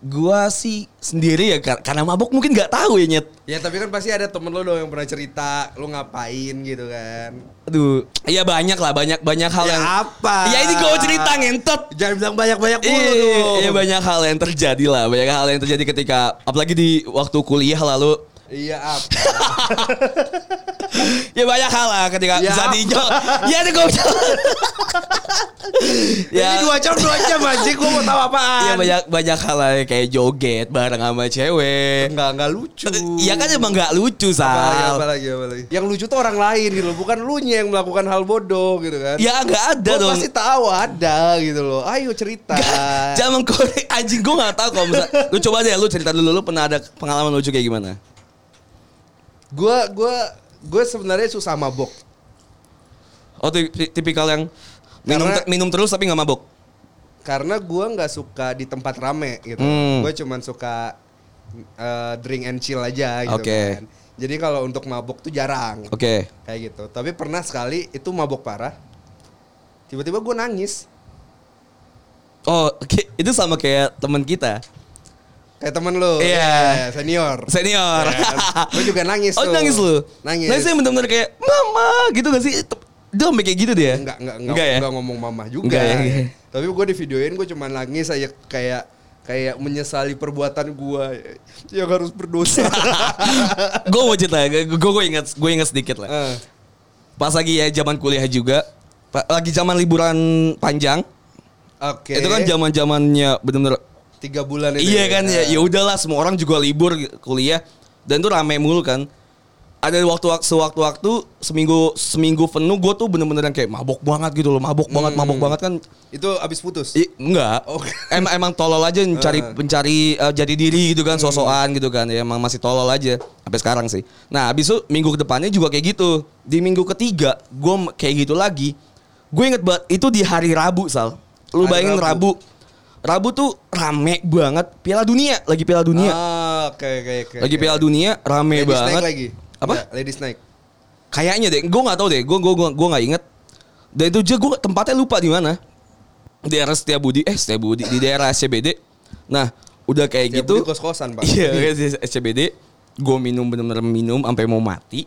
S1: Gua sih sendiri ya kar- karena mabok mungkin nggak tahu ya nyet.
S3: Ya tapi kan pasti ada temen lu dong yang pernah cerita lu ngapain gitu kan.
S1: Aduh, iya banyak lah, banyak banyak hal
S3: Ya
S1: yang
S3: apa?
S1: Ya ini gue cerita ngentot.
S3: Jangan bilang banyak-banyak mulu
S1: Iya,
S3: dong.
S1: iya banyak hal yang terjadi lah, banyak hal yang terjadi ketika apalagi di waktu kuliah lalu.
S3: Iya apa?
S1: Ya banyak hal lah ketika
S3: Ya
S1: bisa
S3: apa?
S1: dijawab. Ya itu gue
S3: Ini dua jam dua jam aja gue mau tahu apaan.
S1: Ya banyak banyak hal lah kayak joget bareng sama cewek.
S3: Enggak enggak lucu.
S1: Iya kan emang nggak lucu sal.
S3: apalagi, apalagi. Yang lucu tuh orang lain gitu loh, bukan lu yang melakukan hal bodoh gitu kan.
S1: Ya nggak ada
S3: Gua
S1: dong.
S3: pasti tahu ada gitu loh. Ayo cerita.
S1: Jangan korek anjing gue nggak tahu kalau misal lu coba deh lu cerita dulu lu pernah ada pengalaman lucu kayak gimana?
S3: Gua gua gue sebenarnya susah mabok.
S1: Oh tipi- tipikal yang minum
S3: Karena-
S1: minum terus tapi nggak mabok.
S3: Karena gua nggak suka di tempat rame gitu.
S1: Hmm.
S3: Gue cuman suka eh, drink and chill aja gitu
S1: Oke.
S3: kan. Jadi kalau untuk mabok tuh jarang.
S1: Oke.
S3: Kayak gitu. Tapi pernah sekali itu mabok parah. Tiba-tiba gue nangis.
S1: Oh, itu sama kayak teman kita.
S3: Kayak temen lu.
S1: Iya.
S3: Ya, senior.
S1: Senior.
S3: gue juga nangis
S1: oh,
S3: tuh.
S1: nangis lu?
S3: Nangis.
S1: Nangisnya bener-bener kayak, Mama, gitu gak sih? Dia sampai kayak gitu dia?
S3: Enggak, enggak, enggak,
S1: Enggak ya?
S3: enggak ngomong mama juga.
S1: Enggak ya, enggak.
S3: Tapi gue di videoin gue cuma nangis aja kayak kayak menyesali perbuatan gue yang harus berdosa.
S1: gue mau cerita, gue gue inget, gue inget sedikit lah.
S3: Eh,
S1: Pas lagi ya zaman kuliah juga, lagi zaman liburan panjang,
S3: Oke.
S1: itu kan zaman zamannya bener-bener
S3: tiga bulan itu.
S1: Iya kan ya, ya udahlah semua orang juga libur kuliah dan tuh rame mulu kan. Ada waktu sewaktu-waktu seminggu seminggu penuh gue tuh bener-bener yang kayak mabok banget gitu loh, mabok banget,
S3: Hmm.
S1: mabok banget kan.
S3: Itu abis putus.
S1: I, enggak.
S3: Oke.
S1: Emang emang tolol aja mencari
S3: Eh.
S1: mencari eh, jadi diri gitu kan, sosokan gitu kan. Ya emang masih tolol aja sampai sekarang sih. Nah, habis itu minggu ke depannya juga kayak gitu. Di minggu ketiga gue kayak gitu lagi. Gue inget banget itu di hari Rabu, Sal. Lu
S3: Hari
S1: bayangin Rabu.
S3: Rabu.
S1: Rabu tuh rame banget Piala Dunia, lagi Piala Dunia.
S3: Ah, oke oke oke.
S1: lagi
S3: oke.
S1: Piala Dunia rame
S3: Ladies
S1: banget.
S3: Night lagi.
S1: Apa?
S3: Enggak, Ladies Night.
S1: Kayaknya deh, gue nggak tahu deh, gue gue gue gue nggak inget. Dan itu aja gue tempatnya lupa di mana. Di daerah Setiabudi, eh Setiabudi di daerah SCBD. Nah, udah kayak
S3: Tiap
S1: gitu.
S3: budi kos-kosan, Pak.
S1: Iya, di SCBD. Gue minum bener-bener minum sampai mau mati.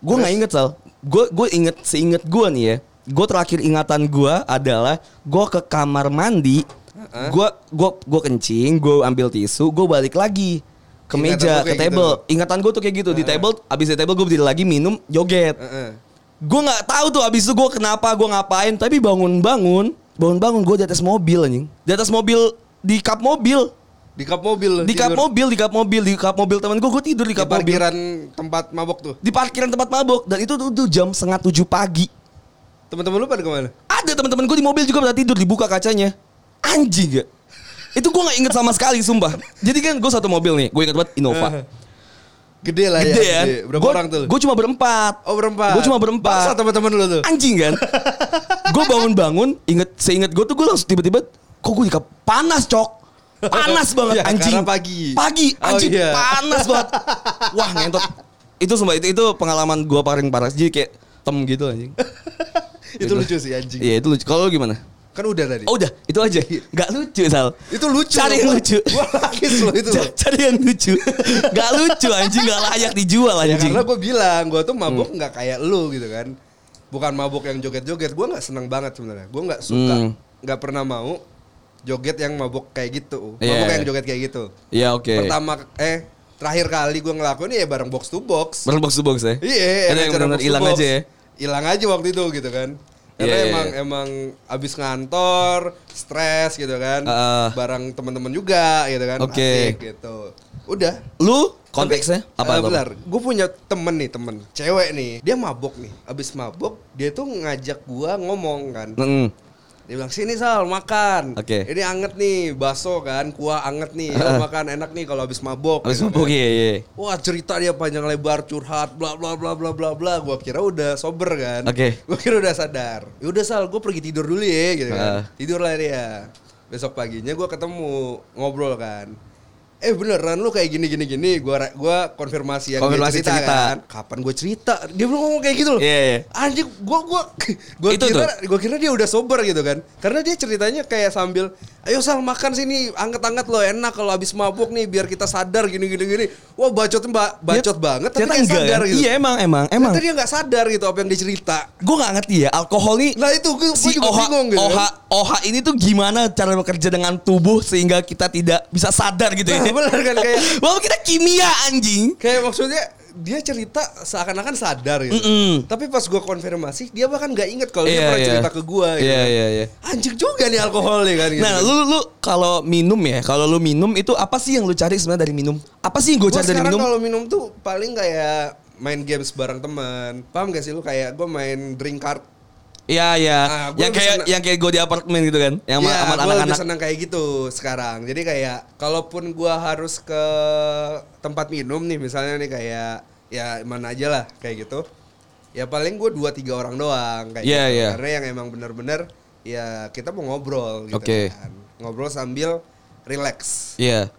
S1: Gue nggak inget sal. Gue gue inget seinget gue nih ya. Gue terakhir ingatan gue adalah gue ke kamar mandi. Gue gue gue kencing, gue ambil tisu, gue balik lagi ke meja, ke
S3: kayak
S1: table.
S3: gitu.
S1: Ingatan gue tuh kayak gitu di table. Abis di table gue berdiri lagi minum joget.
S3: Heeh.
S1: Gue nggak tahu tuh abis itu gue kenapa gue ngapain. Tapi bangun-bangun, bangun-bangun gue di atas mobil anjing. Di atas mobil di kap mobil.
S3: Di kap mobil.
S1: Di kap mobil, di kap mobil, di kap mobil teman gue, gue tidur di
S3: Di
S1: kap mobil.
S3: parkiran tempat mabok tuh.
S1: Di parkiran tempat mabok dan itu tuh, tuh jam setengah tujuh pagi.
S3: Teman-teman lu pada ke mana?
S1: Ada teman-teman gue di mobil juga pada tidur dibuka kacanya. Anjing gak? Itu gue nggak inget sama sekali sumpah. Jadi kan gue satu mobil nih, gue inget banget Innova.
S3: Gede lah
S1: Gede
S3: ya.
S1: kan?
S3: Berapa
S1: Gua-
S3: orang tuh?
S1: Gue cuma berempat.
S3: Oh berempat.
S1: Gue cuma berempat.
S3: Paksa teman-teman lu tuh.
S1: Anjing kan? gue bangun-bangun, inget seinget gue tuh gue langsung tiba-tiba, kok gue di kap panas cok. Panas banget
S3: Ya,
S1: anjing.
S3: karena pagi.
S1: Pagi
S3: Oh,
S1: anjing
S3: iya.
S1: panas banget. Wah, ngentot. Itu sumpah itu, itu pengalaman gua paling parah. Jadi kayak tem gitu anjing.
S3: itu lucu sih anjing.
S1: Iya, itu lucu. Kalau gimana?
S3: Kan udah tadi.
S1: Oh, udah, itu aja. Gak lucu, Sal.
S3: Itu lucu.
S1: Cari yang lucu.
S3: Gua nangis loh itu. loh.
S1: Cari yang lucu. Gak lucu anjing, gak layak dijual
S3: Ya
S1: anjing.
S3: karena gue bilang gue tuh mabuk nggak kayak lu gitu kan. Bukan mabuk yang joget-joget. Gue nggak seneng banget sebenarnya. Gue nggak suka,
S1: Hmm.
S3: nggak pernah mau joget yang mabuk kayak gitu.
S1: Iya.
S3: Mabuk yang joget kayak gitu.
S1: Iya, oke.
S3: Pertama eh terakhir kali gue ngelakuin ya bareng box to box.
S1: Bareng box to box ya?
S3: Iya,
S1: Itu yang benar hilang aja ya?
S3: Hilang aja waktu itu gitu kan. Karena
S1: Iya, iya,
S3: emang
S1: iya.
S3: emang abis ngantor, stres gitu kan.
S1: Ah.
S3: bareng teman-teman juga gitu kan.
S1: Oke.
S3: Asik gitu. Udah.
S1: Lu konteksnya
S3: Tapi,
S1: apa?
S3: eh,
S1: apa?
S3: bentar, gue punya temen nih temen cewek nih, dia mabok nih, abis mabok dia tuh ngajak gua ngomong kan,
S1: Mm-mm.
S3: Dia bilang sini sal makan,
S1: Oke.
S3: ini anget nih bakso kan, kuah anget nih, Yuk makan enak nih kalau abis mabok.
S1: Habis
S3: gitu
S1: mabuk
S3: kan.
S1: iya, iya.
S3: Wah cerita dia panjang lebar curhat bla bla bla bla bla bla. Gua kira udah sober kan.
S1: Oke.
S3: Gua kira udah sadar. Ya udah sal, gue pergi tidur dulu ya gitu
S1: Ah.
S3: kan. Tidur lah dia. Besok paginya gua ketemu ngobrol kan. Eh beneran lu kayak gini gini gini. Gua ra- gua konfirmasi yang
S1: Konfirmasi
S3: dia cerita,
S1: cerita.
S3: kan. Kapan gue cerita? Dia belum ngomong kayak gitu loh.
S1: Iya, iya.
S3: Anjing, gua gua gua
S1: Itu
S3: kira
S1: tuh.
S3: gua kira dia udah sober gitu kan. Karena dia ceritanya kayak sambil Ayo Sal makan sini, anget-anget lo enak kalau habis mabuk nih biar kita sadar gini gini gini. Wah bacotnya ba- bacot banget tapi kayak
S1: enggak
S3: sadar
S1: kan?
S3: gitu.
S1: Iya emang emang emang.
S3: Ternyata dia nggak sadar gitu apa yang dicerita.
S1: Gue gak ngerti ya alkohol nih
S3: Nah itu gue
S1: si
S3: juga
S1: OH,
S3: bingung gitu.
S1: OH,
S3: kan.
S1: OH ini tuh gimana cara bekerja dengan tubuh sehingga kita tidak bisa sadar gitu ya.
S3: Bener kan, kayak-
S1: Walaupun kita kimia anjing.
S3: Kayak maksudnya dia cerita seakan-akan sadar gitu.
S1: Mm-mm.
S3: Tapi pas gue konfirmasi dia bahkan nggak inget kalau dia
S1: Iya,
S3: pernah
S1: iya.
S3: cerita ke gue. Gitu.
S1: Iya, iya, iya.
S3: Anjing juga nih alkohol nih kan. Gitu.
S1: Nah, lu lu kalau minum ya, kalau lu minum itu apa sih yang lu cari sebenarnya dari minum? Apa sih yang gue cari dari minum?
S3: kalau minum tuh paling kayak main games bareng teman. Paham gak sih lu kayak gue main drink card.
S1: Iya, iya.
S3: Ah, gua
S1: yang kayak yang kayak gue di apartemen gitu kan, yang sama
S3: Iya,
S1: sama
S3: gue lebih
S1: anak-anak.
S3: senang kayak gitu sekarang. Jadi kayak kalaupun gua harus ke tempat minum nih misalnya nih kayak ya mana aja lah kayak gitu. Ya paling gue dua tiga orang doang kayak
S1: Iya,
S3: gitu.
S1: iya.
S3: Karena yang emang bener-bener ya kita mau ngobrol gitu
S1: Oke.
S3: kan. Ngobrol sambil relax.
S1: Iya.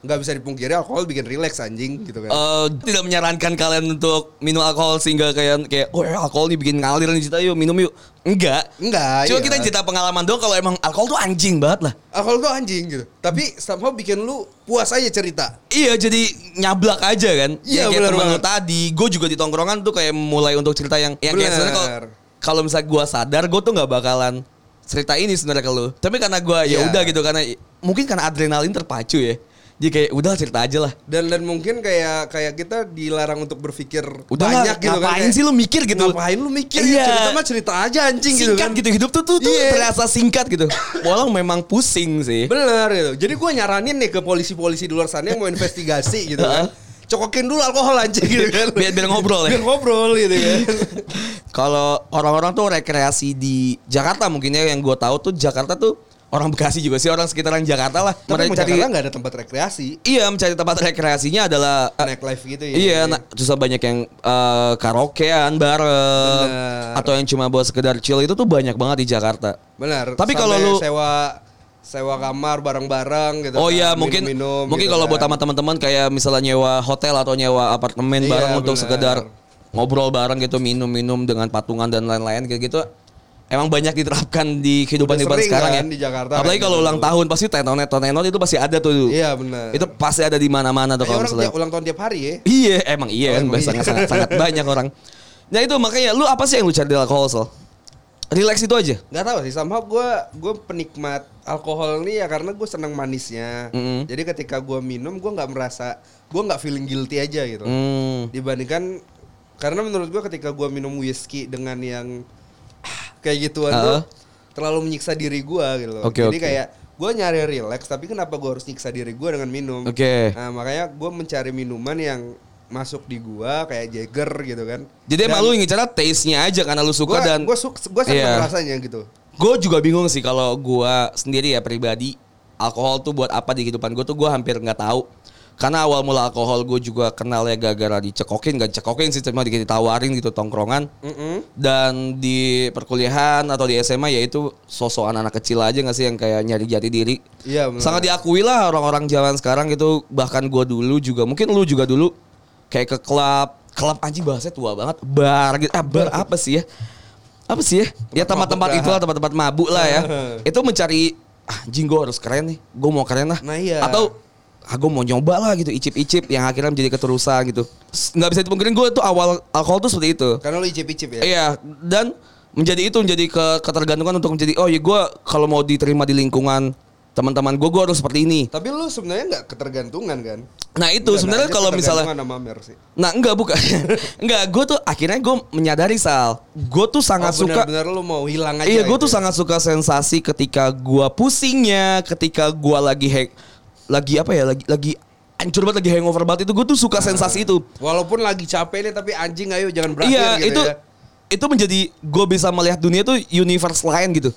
S3: Nggak bisa dipungkiri alkohol bikin relax anjing gitu kan.
S1: Eh, tidak menyarankan kalian untuk minum alkohol sehingga kayak kayak oh ya, alkohol nih bikin ngalir nih cerita yuk minum yuk. Enggak.
S3: Enggak,
S1: Cuma
S3: iya.
S1: kita cerita pengalaman doang kalau emang alkohol tuh anjing banget lah.
S3: Alkohol tuh anjing gitu. Tapi somehow bikin lu puas aja cerita.
S1: Iya jadi nyablak aja kan.
S3: Iya,
S1: Yang kayak temen lu tadi, gue juga di tongkrongan tuh kayak mulai untuk cerita yang yang kayak
S3: Benar.
S1: sebenarnya kalau kalau misalnya gue sadar gue tuh nggak bakalan cerita ini sebenarnya ke lu. Tapi karena gue ya
S3: Iya.
S1: udah gitu karena mungkin karena adrenalin terpacu ya. Jadi kayak udah cerita aja lah.
S3: dan dan mungkin kayak kayak kita dilarang untuk berpikir
S1: Udah
S3: banyak
S1: lah,
S3: gitu kan
S1: ngapain sih lu mikir gitu?
S3: ngapain lu mikir
S1: Iya.
S3: ya cerita mah cerita aja anjing gitu
S1: singkat
S3: kan
S1: gitu, hidup tuh tuh, tuh
S3: Iya.
S1: terasa singkat gitu. Walau memang pusing sih.
S3: bener gitu jadi gue nyaranin nih ke polisi-polisi di luar sana yang mau investigasi gitu kan cokokin dulu alkohol anjing gitu kan
S1: Biar- biar ngobrol ya.
S3: biar ngobrol gitu kan
S1: Kalau orang-orang tuh rekreasi di Jakarta mungkin ya yang gue tahu tuh Jakarta tuh orang Bekasi juga sih orang sekitaran Jakarta lah.
S3: tapi
S1: Mereka
S3: mau
S1: cari
S3: Jakarta nggak ada tempat rekreasi
S1: iya mencari tempat rekreasinya adalah eh,
S3: naik live gitu ya
S1: Iya, nah, susah banyak yang eh, karaokean bareng
S3: Bener.
S1: atau yang cuma buat sekedar chill itu tuh banyak banget di Jakarta.
S3: benar
S1: Tapi kalau lu-
S3: sewa sewa kamar bareng-bareng gitu
S1: Oh
S3: kan,
S1: iya, mungkin
S3: minum-minum
S1: mungkin
S3: gitu
S1: kalau buat
S3: kan.
S1: sama teman-teman kayak misalnya nyewa hotel atau nyewa apartemen
S3: Iya,
S1: bareng untuk
S3: benar.
S1: sekedar ngobrol bareng gitu, minum-minum dengan patungan dan lain-lain kayak gitu. Emang banyak diterapkan di kehidupan
S3: Udah
S1: kehidupan
S3: sering
S1: sekarang
S3: kan
S1: ya.
S3: di Jakarta
S1: Apalagi kalau
S3: gitu.
S1: ulang tahun pasti tenonet tenonet itu pasti ada tuh.
S3: iya benar
S1: Itu pasti ada di mana-mana tuh kalau misalnya.
S3: ulang tahun tiap hari ya
S1: Iya, emang iya
S3: Oh,
S1: kan
S3: emang iya.
S1: sangat, sangat sangat banyak orang. Nah itu makanya lu apa sih yang lu cari dari alkohol Sol? Relax itu aja.
S3: Gak tahu sih, somehow gue gue penikmat alkohol nih ya karena gue seneng manisnya.
S1: Mm-mm.
S3: Jadi ketika gue minum gue nggak merasa gue nggak feeling guilty aja gitu.
S1: Hmm.
S3: Dibandingkan karena menurut gue ketika gue minum whisky dengan yang kayak gituan
S1: Uh-uh.
S3: tuh terlalu menyiksa diri gue gitu loh.
S1: Oke,
S3: Jadi
S1: oke.
S3: kayak gue nyari relax tapi kenapa gue harus nyiksa diri gue dengan minum?
S1: Oke.
S3: Nah makanya gue mencari minuman yang masuk di gua kayak Jagger gitu kan.
S1: Jadi emang lu ingin cara taste-nya aja karena lu suka
S3: Gua,
S1: dan
S3: gue suka gue seneng
S1: Iya.
S3: rasanya gitu.
S1: Gue juga bingung sih kalau gue sendiri ya pribadi alkohol tuh buat apa di kehidupan gue tuh gue hampir nggak tahu Karena awal mula alkohol gue juga kenal ya gara-gara dicekokin, gak dicekokin sih cuma ditawarin gitu tongkrongan. Dan di perkuliahan atau di SMA ya itu sosok anak-anak kecil aja gak sih yang kayak nyari jati diri.
S3: Iya.
S1: Sangat diakui lah orang-orang zaman sekarang gitu. Bahkan gue dulu juga, mungkin lu juga dulu kayak ke klub, klub anjing bahasanya tua banget, bar gitu. Ah, bar apa sih ya? Apa sih ya? Ya tempat-tempat
S3: mabuk
S1: itu lah, tempat-tempat mabuk lah ya. itu mencari ah, anjing gue harus keren nih, gue mau keren lah.
S3: Nah, iya.
S1: Atau ah gue mau nyoba lah gitu, icip-icip yang akhirnya menjadi keterusan gitu. Nggak bisa dipungkirin gue tuh awal alkohol tuh seperti itu.
S3: Karena lu icip-icip ya.
S1: Iya, dan menjadi itu menjadi ke ketergantungan untuk menjadi oh ya gue kalau mau diterima di lingkungan teman-teman gue gue harus seperti ini.
S3: Tapi lu sebenarnya nggak ketergantungan kan?
S1: Nah itu sebenarnya kalau misalnya
S3: sama Mer sih.
S1: Nah enggak bukan Enggak gue tuh akhirnya gue menyadari Sal Gue tuh sangat
S3: oh,
S1: suka
S3: benar-benar lu mau hilang aja.
S1: Iya gue
S3: gitu
S1: tuh
S3: ya?
S1: sangat suka sensasi ketika gue pusingnya Ketika gue lagi hack Lagi apa ya Lagi lagi hancur banget lagi hangover banget. Itu gue tuh suka sensasi itu.
S3: Walaupun lagi capek nih tapi anjing ayo jangan berakhir
S1: Iya
S3: gitu
S1: itu
S3: ya.
S1: itu menjadi gue bisa melihat dunia tuh universe lain gitu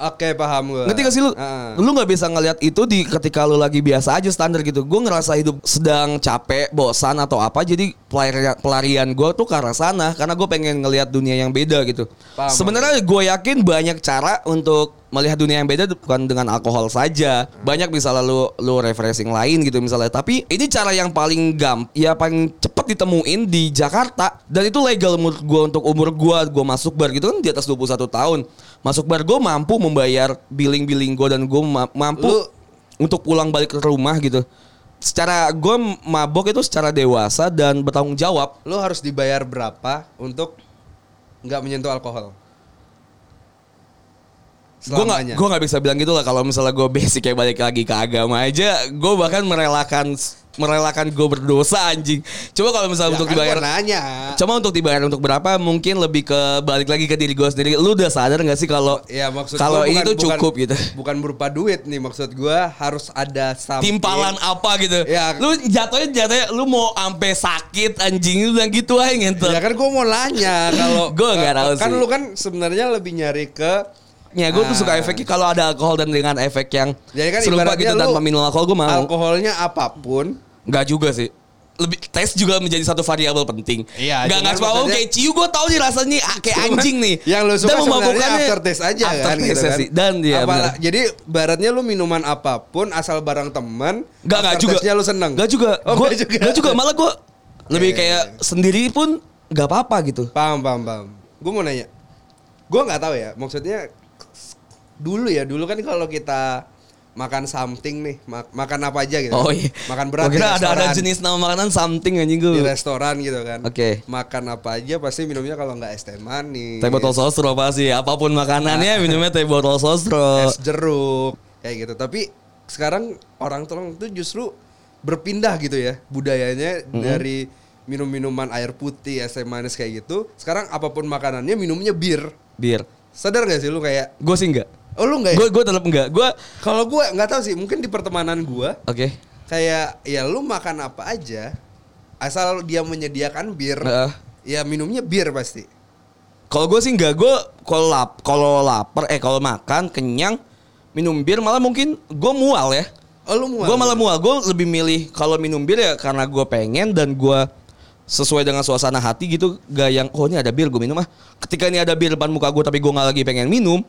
S3: Oke paham gue.
S1: Ngerti gak sih lu?
S3: Ah.
S1: Lu gak bisa ngelihat itu di ketika lu lagi biasa aja standar gitu. Gue ngerasa hidup sedang capek, bosan atau apa. Jadi pelarian, pelarian gue tuh ke arah sana. Karena gue pengen ngelihat dunia yang beda gitu.
S3: Paham,
S1: Sebenarnya gue yakin banyak cara untuk melihat dunia yang beda bukan dengan alkohol saja. Banyak misalnya lu lu refreshing lain gitu misalnya. Tapi ini cara yang paling gam, ya paling cepet ditemuin di Jakarta dan itu legal menurut gue untuk umur gue. Gue masuk bar gitu kan di atas 21 tahun. Masuk bar gue mampu membayar billing-billing gue dan gue ma- mampu
S3: Lu-
S1: untuk pulang balik ke rumah gitu. Secara gue mabok itu secara dewasa dan bertanggung jawab.
S3: Lu harus dibayar berapa untuk nggak menyentuh alkohol?
S1: Gue
S3: Selamanya.
S1: gue nggak bisa bilang gitu lah kalau misalnya gue basic kayak balik lagi ke agama aja gue bahkan merelakan merelakan gue berdosa anjing coba kalau misalnya
S3: Ya
S1: untuk
S3: kan
S1: dibayar
S3: nanya.
S1: Cuma untuk dibayar untuk berapa mungkin lebih ke balik lagi ke diri gue sendiri. Lu udah sadar gak sih kalau
S3: Ya maksud
S1: kalau ini
S3: bukan-
S1: tuh cukup
S3: bukan-
S1: gitu.
S3: Bukan berupa duit nih maksud gua harus ada something.
S1: Timpalan apa gitu.
S3: Ya.
S1: Lu jatuhnya jatuhnya lu mau ampe sakit anjing lu bilang gitu aja ngentot.
S3: Ya kan gua mau nanya kalau
S1: Gua nggak tahu
S3: kan
S1: sih.
S3: lu kan sebenarnya lebih nyari ke
S1: Ya gue tuh suka
S3: Ah.
S1: efeknya kalau ada alkohol dan dengan efek yang
S3: Jadi kan
S1: serupa gitu tanpa minum alkohol gue mau.
S3: alkoholnya apa pun
S1: Enggak juga sih. Lebih tes juga menjadi satu variabel penting.
S3: Iya,
S1: cuma oh,
S3: maksudnya-
S1: kayak ciu gue tahu nih rasanya ah, kayak
S3: Cuman
S1: anjing nih.
S3: Yang lu suka
S1: Dan
S3: sebenarnya
S1: memabukkannya
S3: after taste aja
S1: after
S3: kan gitu kan.
S1: sih. Dan dia
S3: Apala-. Jadi baratnya lu minuman apa pun asal barang teman
S1: enggak
S3: after
S1: juga.
S3: lu seneng.
S1: Enggak juga.
S3: Oh,
S1: gua,
S3: nggak juga.
S1: nggak juga. Malah gue lebih kayak sendiri pun nggak apa-apa gitu.
S3: Paham, paham, paham. Gue mau nanya. Gue nggak tahu ya. Maksudnya dulu ya, dulu kan kalau kita makan something nih, mak- makan apa aja gitu.
S1: Oh iya.
S3: Makan berat
S1: kira ada ada jenis nama makanan something anjing gue.
S3: di restoran gitu kan.
S1: Oke.
S3: Makan apa aja pasti minumnya kalau nggak es teh manis.
S1: Teh botol sostro pasti. Apa pun makanannya minumnya teh botol sostro.
S3: es jeruk kayak gitu. Tapi sekarang orang tolong itu justru berpindah gitu ya budayanya dari minum-minuman air putih, es teh manis kayak gitu. Sekarang apa pun makanannya minumnya bir.
S1: Bir.
S3: Sadar gak sih lu kayak
S1: Gue sih enggak.
S3: Oh lu enggak ya?
S1: Gue gue tetap enggak. Gue
S3: Kalau gue nggak tahu sih, mungkin di pertemanan gue
S1: oke.
S3: kayak ya lu makan apa aja asal dia menyediakan bir,
S1: Heeh.
S3: ya minumnya bir pasti.
S1: Kalau gue sih enggak, gue kalau lap, kalau lapar, eh kalau makan kenyang minum bir malah mungkin gue mual ya.
S3: Oh lu mual.
S1: Gue malah mual, gue lebih milih kalau minum bir ya karena gue pengen dan gue sesuai dengan suasana hati gitu, gak yang oh ini ada bir gue minum ah. Ketika ini ada bir depan muka gue tapi gue nggak lagi pengen minum,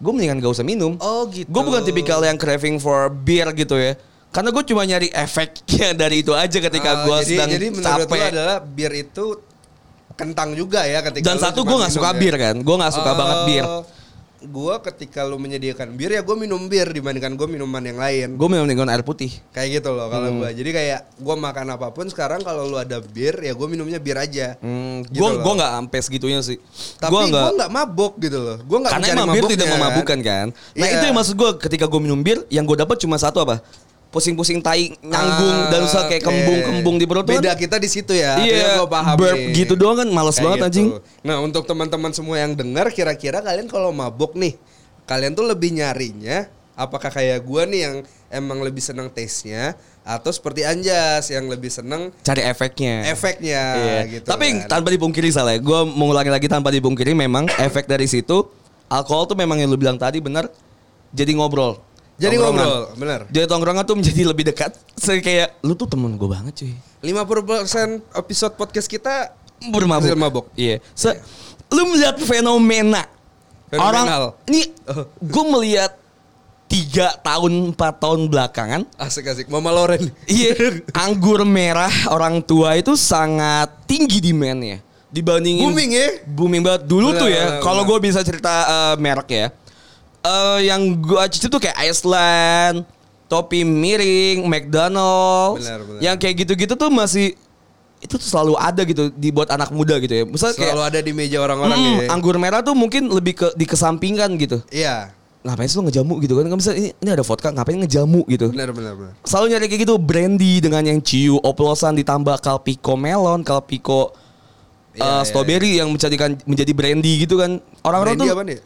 S1: gue mendingan gak usah minum.
S3: Oh gitu.
S1: Gue bukan tipikal yang craving for beer gitu ya. Karena gue cuma nyari efeknya dari itu aja ketika
S3: Ah,
S1: gue
S3: jadi,
S1: sedang
S3: jadi menurut
S1: capek.
S3: adalah bir itu kentang juga ya ketika
S1: Dan satu gue nggak
S3: minum
S1: suka
S3: ya.
S1: bir kan, gue nggak suka
S3: Oh,
S1: banget bir.
S3: Gua ketika lu menyediakan bir ya gue minum bir dibandingkan gue minuman yang lain.
S1: Gue minum dengan air putih.
S3: Kayak gitu loh
S1: Hmm.
S3: kalau gua. Jadi kayak gua makan apa pun sekarang kalau lu ada bir ya gue minumnya bir aja.
S1: Hmm,
S3: Gitu
S1: gue gue nggak sampai segitunya sih.
S3: Tapi gue
S1: nggak-
S3: mabok gitu loh. Gue nggak
S1: karena emang bir tidak memabukkan kan. Nah
S3: Iya.
S1: itu yang maksud gue ketika gue minum bir, yang gue dapat cuma satu apa? Pusing-pusing tai nyanggung
S3: Ah,
S1: dan usah kayak
S3: oke.
S1: kembung-kembung di perut
S3: Beda
S1: kan.
S3: kita di situ ya.
S1: Iya,
S3: gue paham
S1: burp
S3: nih.
S1: gitu doang kan males
S3: Kayak
S1: banget
S3: gitu.
S1: anjing.
S3: Nah untuk teman-teman semua yang dengar kira-kira kalian kalau mabok nih, kalian tuh lebih nyarinya apakah kayak gua nih yang emang lebih seneng taste-nya atau seperti Anjas yang lebih seneng
S1: Cari efeknya.
S3: efeknya
S1: Iya.
S3: gitu.
S1: Tapi
S3: kan.
S1: tanpa dipungkiri salah, gue mengulangi lagi tanpa dipungkiri memang efek dari situ alkohol tuh memang yang lu bilang tadi benar jadi ngobrol.
S3: Jadi ngobrol, benar.
S1: Jadi tongkrongan tuh menjadi lebih dekat. Saya kayak lu tuh temen gue banget cuy.
S3: 50% episode podcast kita
S1: Bermabuk.
S3: Hasil mabuk.
S1: Iya. Se lu melihat fenomena
S3: Fenomenal.
S1: orang ini gue melihat tiga tahun empat tahun belakangan
S3: asik-asik. Mama Loren.
S1: Iya, anggur merah orang tua itu sangat tinggi demandnya dibandingin
S3: Booming ya?
S1: booming banget dulu
S3: Benar,
S1: tuh ya. Kalau
S3: benar.
S1: gue bisa cerita eh, merek ya, Eh yang gue cicip tuh kayak Iceland, topi miring, McDonald's,
S3: Benar, benar.
S1: yang kayak gitu-gitu tuh masih itu tuh selalu ada gitu dibuat anak muda gitu ya. Misalnya kayak
S3: Selalu ada di meja orang-orang
S1: hmm,
S3: ya.
S1: anggur merah tuh mungkin lebih ke dikesampingkan gitu.
S3: Iya.
S1: Ngapain sih lu ngejamu gitu kan? Nggak bisa ini, ini ada vodka, ngapain ngejamu gitu
S3: Benar benar benar.
S1: selalu nyari kayak gitu brandy dengan yang ciu oplosan ditambah kalpiko melon kalpiko
S3: Iya,
S1: uh,
S3: iya,
S1: strawberry yang menjadikan menjadi brandy gitu kan orang-orang tuh
S3: apa nih?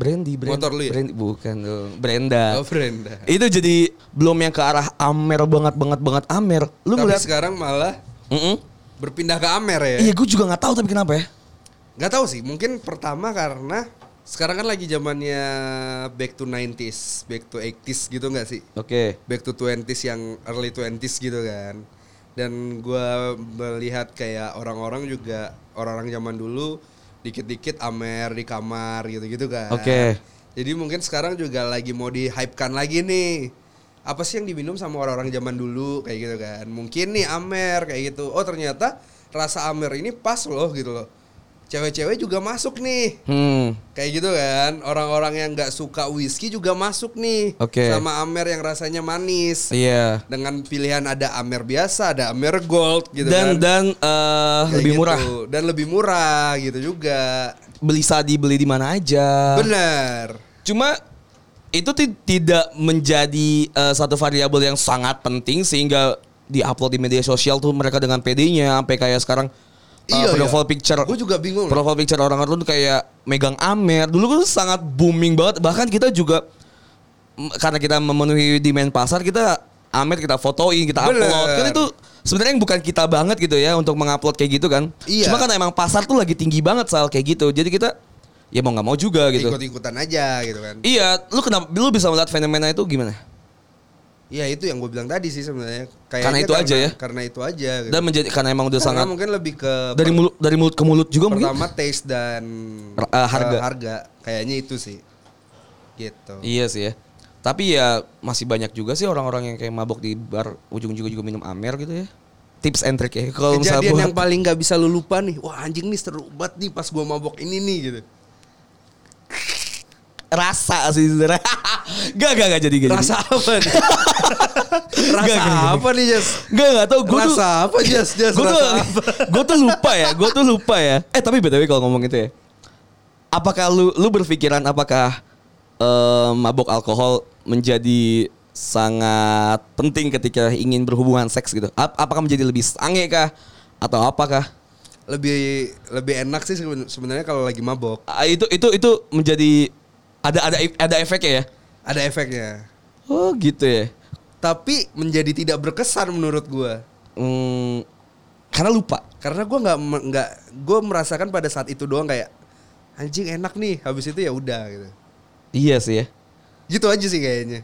S1: Brandy brandy
S3: Motor lu ya?
S1: brandy bukan dong Brenda
S3: Oh, Brenda.
S1: itu jadi belum yang ke arah amer banget banget banget amer lu
S3: Tapi
S1: ngeliat
S3: sekarang malah
S1: Mm-mm.
S3: berpindah ke Amer ya.
S1: iya gue juga nggak tahu tapi kenapa ya
S3: Gak tahu sih, mungkin pertama karena sekarang kan lagi zamannya back to 90s, back to 80s gitu nggak sih?
S1: oke
S3: Back to 20s yang early 20s gitu kan. Dan gua melihat kayak orang-orang juga orang-orang zaman dulu dikit-dikit amer di kamar gitu-gitu kan.
S1: Oke.
S3: Jadi mungkin sekarang juga lagi mau di-hypekan lagi nih. Apa sih yang diminum sama orang-orang zaman dulu kayak gitu kan. Mungkin nih amer kayak gitu. Oh ternyata rasa amer ini pas loh gitu loh. Cewek-cewek juga masuk nih.
S1: hmm
S3: Kayak gitu kan. Orang-orang yang nggak suka whisky juga masuk nih.
S1: Oke.
S3: Sama amer yang rasanya manis.
S1: iya
S3: Dengan pilihan ada amer biasa, ada amer gold gitu
S1: dan
S3: kan.
S1: dan
S3: Kayak
S1: lebih
S3: gitu.
S1: murah
S3: Dan lebih murah gitu juga.
S1: beli sadi beli di mana aja
S3: Bener.
S1: Cuma itu ti- tidak menjadi eh, satu variabel yang sangat penting sehingga diupload di media sosial tuh mereka dengan PD-nya sampai kayak sekarang eh,
S3: Iya,
S1: profile
S3: iya.
S1: picture
S3: Gue juga bingung.
S1: profile picture orang-orang tuh kayak megang Amer. Dulu kan sangat booming banget bahkan kita juga karena kita memenuhi demand pasar kita Amer kita fotoin, kita
S3: Bener.
S1: upload. Kan itu sebenarnya yang bukan kita banget gitu ya untuk mengupload kayak gitu kan.
S3: Iya.
S1: Cuma kan emang pasar tuh lagi tinggi banget soal kayak gitu. Jadi kita ya mau nggak mau juga gitu.
S3: Ikut-ikutan aja gitu kan.
S1: Iya, lu kenapa lu bisa melihat fenomena itu gimana?
S3: Iya itu yang gue bilang tadi sih sebenarnya.
S1: Karena itu aja ya?
S3: Karena itu aja. Gitu.
S1: Dan menjadi karena emang udah
S3: Karena
S1: sangat
S3: mungkin lebih ke
S1: dari mulut dari mulut ke mulut juga mungkin.
S3: pertama taste dan
S1: eh, harga.
S3: eh, harga. Kayaknya itu sih. Gitu.
S1: Iya sih ya. Tapi ya masih banyak juga sih orang-orang yang kayak mabok di bar ujung juga juga minum amer gitu ya. Tips and trick ya. Kalau misalnya buat-
S3: yang paling nggak bisa lu lupa nih. Wah anjing nih seru banget nih pas gua mabok ini nih gitu.
S1: Rasa sih sebenarnya. gak gak gak jadi gak
S3: Rasa apa nih? Rasa
S1: nggak, nggak.
S3: apa nih Jas?
S1: Gak gak tau tuh
S3: Rasa apa Jas? Jas
S1: gue tuh gue tuh lupa ya gue tuh lupa ya eh tapi btw kalau ngomong itu ya apakah lu lu berpikiran apakah eh, mabok alkohol menjadi sangat penting ketika ingin berhubungan seks gitu Ap- apakah menjadi lebih sange kah atau apakah
S3: Lebih lebih enak sih seben- sebenarnya kalau lagi mabok.
S1: Ah, itu itu itu menjadi ada ada ada efeknya ya
S3: Ada efeknya.
S1: oh gitu ya
S3: Tapi menjadi tidak berkesan menurut gua.
S1: Hmm, karena lupa
S3: Karena gua nggak nggak gua merasakan pada saat itu doang kayak anjing enak nih. Habis itu ya udah gitu.
S1: iya sih ya
S3: Gitu aja sih kayaknya.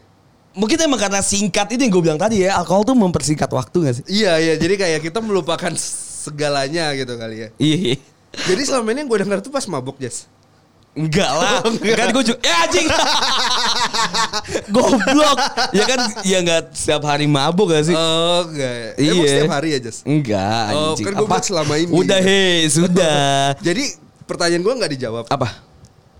S1: mungkin emang karena singkat itu yang gue bilang tadi ya alkohol tuh mempersingkat waktu gak sih
S3: Iya iya jadi kayak kita melupakan segalanya gitu kali ya.
S1: iya
S3: Jadi selama ini yang gue dengar tuh pas mabok Jas.
S1: Enggak lah.
S3: Oh, enggak.
S1: Kan gue juga ya anjing. Goblok. Ya kan ya enggak setiap hari mabuk gak sih?
S3: Oh enggak.
S1: Iya.
S3: Emang setiap hari ya Jas?
S1: Enggak
S3: Oh,
S1: anjing.
S3: kan gua bilang selama ini.
S1: Udah he, sudah.
S3: Jadi pertanyaan gue nggak dijawab.
S1: Apa?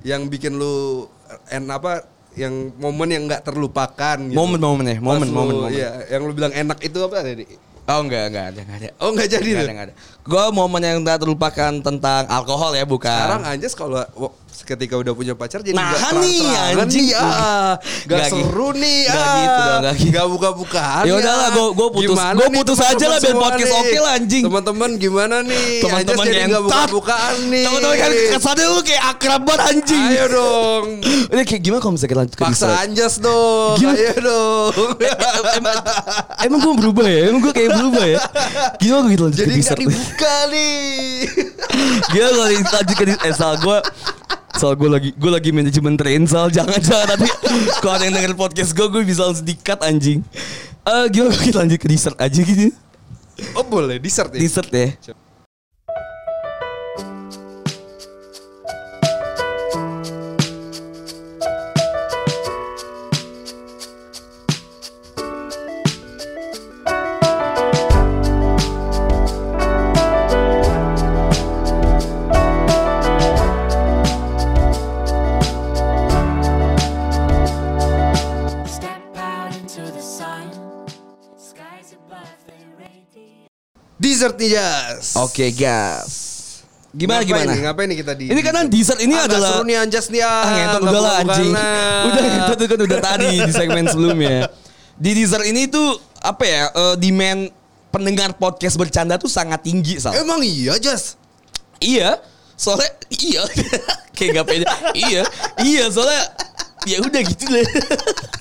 S3: Yang bikin lu en apa yang momen yang nggak terlupakan gitu.
S1: Momen-momen ya,
S3: Pas
S1: momen, momen, momen.
S3: Iya, yang lu bilang enak itu apa tadi?
S1: Oh enggak, enggak ada, enggak ada.
S3: Oh nggak jadi
S1: Enggak ada, enggak ada. Gue momen yang tak terlupakan tentang alkohol ya, bukan.
S3: Sekarang Anjas kalau ketika udah punya pacar jadi
S1: Nah,
S3: nggak
S1: nih, anjing.
S3: nih, ah. Gak seru
S1: gitu.
S3: nih,
S1: Nggak
S3: ah.
S1: gitu dong, nggak gitu.
S3: Nggak buka-bukaan
S1: Ya udahlah, gua- gua putus-
S3: Gimana
S1: gua
S3: nih
S1: putus aja lah, biar podcast oke lah, anjing.
S3: Teman-teman gimana nih?
S1: Teman-teman
S3: nggak
S1: ngentot.
S3: buka-bukaan nih.
S1: Teman-teman kan kesannya lu kayak akrab banget anjing.
S3: Ayo dong.
S1: Udah kayak gimana kalau misalnya kita lanjut ke
S3: Paksa? Anjas dong.
S1: Gimana?
S3: Ayo dong.
S1: emang, emang gue berubah ya? Emang gue kayak berubah ya? Gimana gue gitu lanjut
S3: Jadi
S1: dessert?
S3: dibuka nih.
S1: Gimana kalau lanjut ke dessert? Eh, salah gue Soal gue lagi gue lagi manajemen train Sal jangan jangan nanti kalau ada yang denger podcast gue gue bisa langsung di-cut anjing. Eh gimana kalau kita lanjut ke dessert aja gitu?
S3: Oh boleh dessert ya.
S1: Dessert ya.
S3: Dessert nih Jas.
S1: Oke gas. Gimana
S3: Ngapain
S1: gimana?
S3: nih? Ngapain nih kita di?
S1: Ini karena dessert ini
S3: Ah, nggak
S1: adalah
S3: seru nih Anjas nih ah.
S1: Ah, ngentot udah lah anjing. Udah ngentot kan udah tadi di segmen sebelumnya. Di dessert ini tuh apa ya? eh, demand pendengar podcast bercanda tuh sangat tinggi, Sal.
S3: Emang iya Jas.
S1: Iya, soalnya iya. Kayak gak pede. iya, iya soalnya ya udah gitu lah.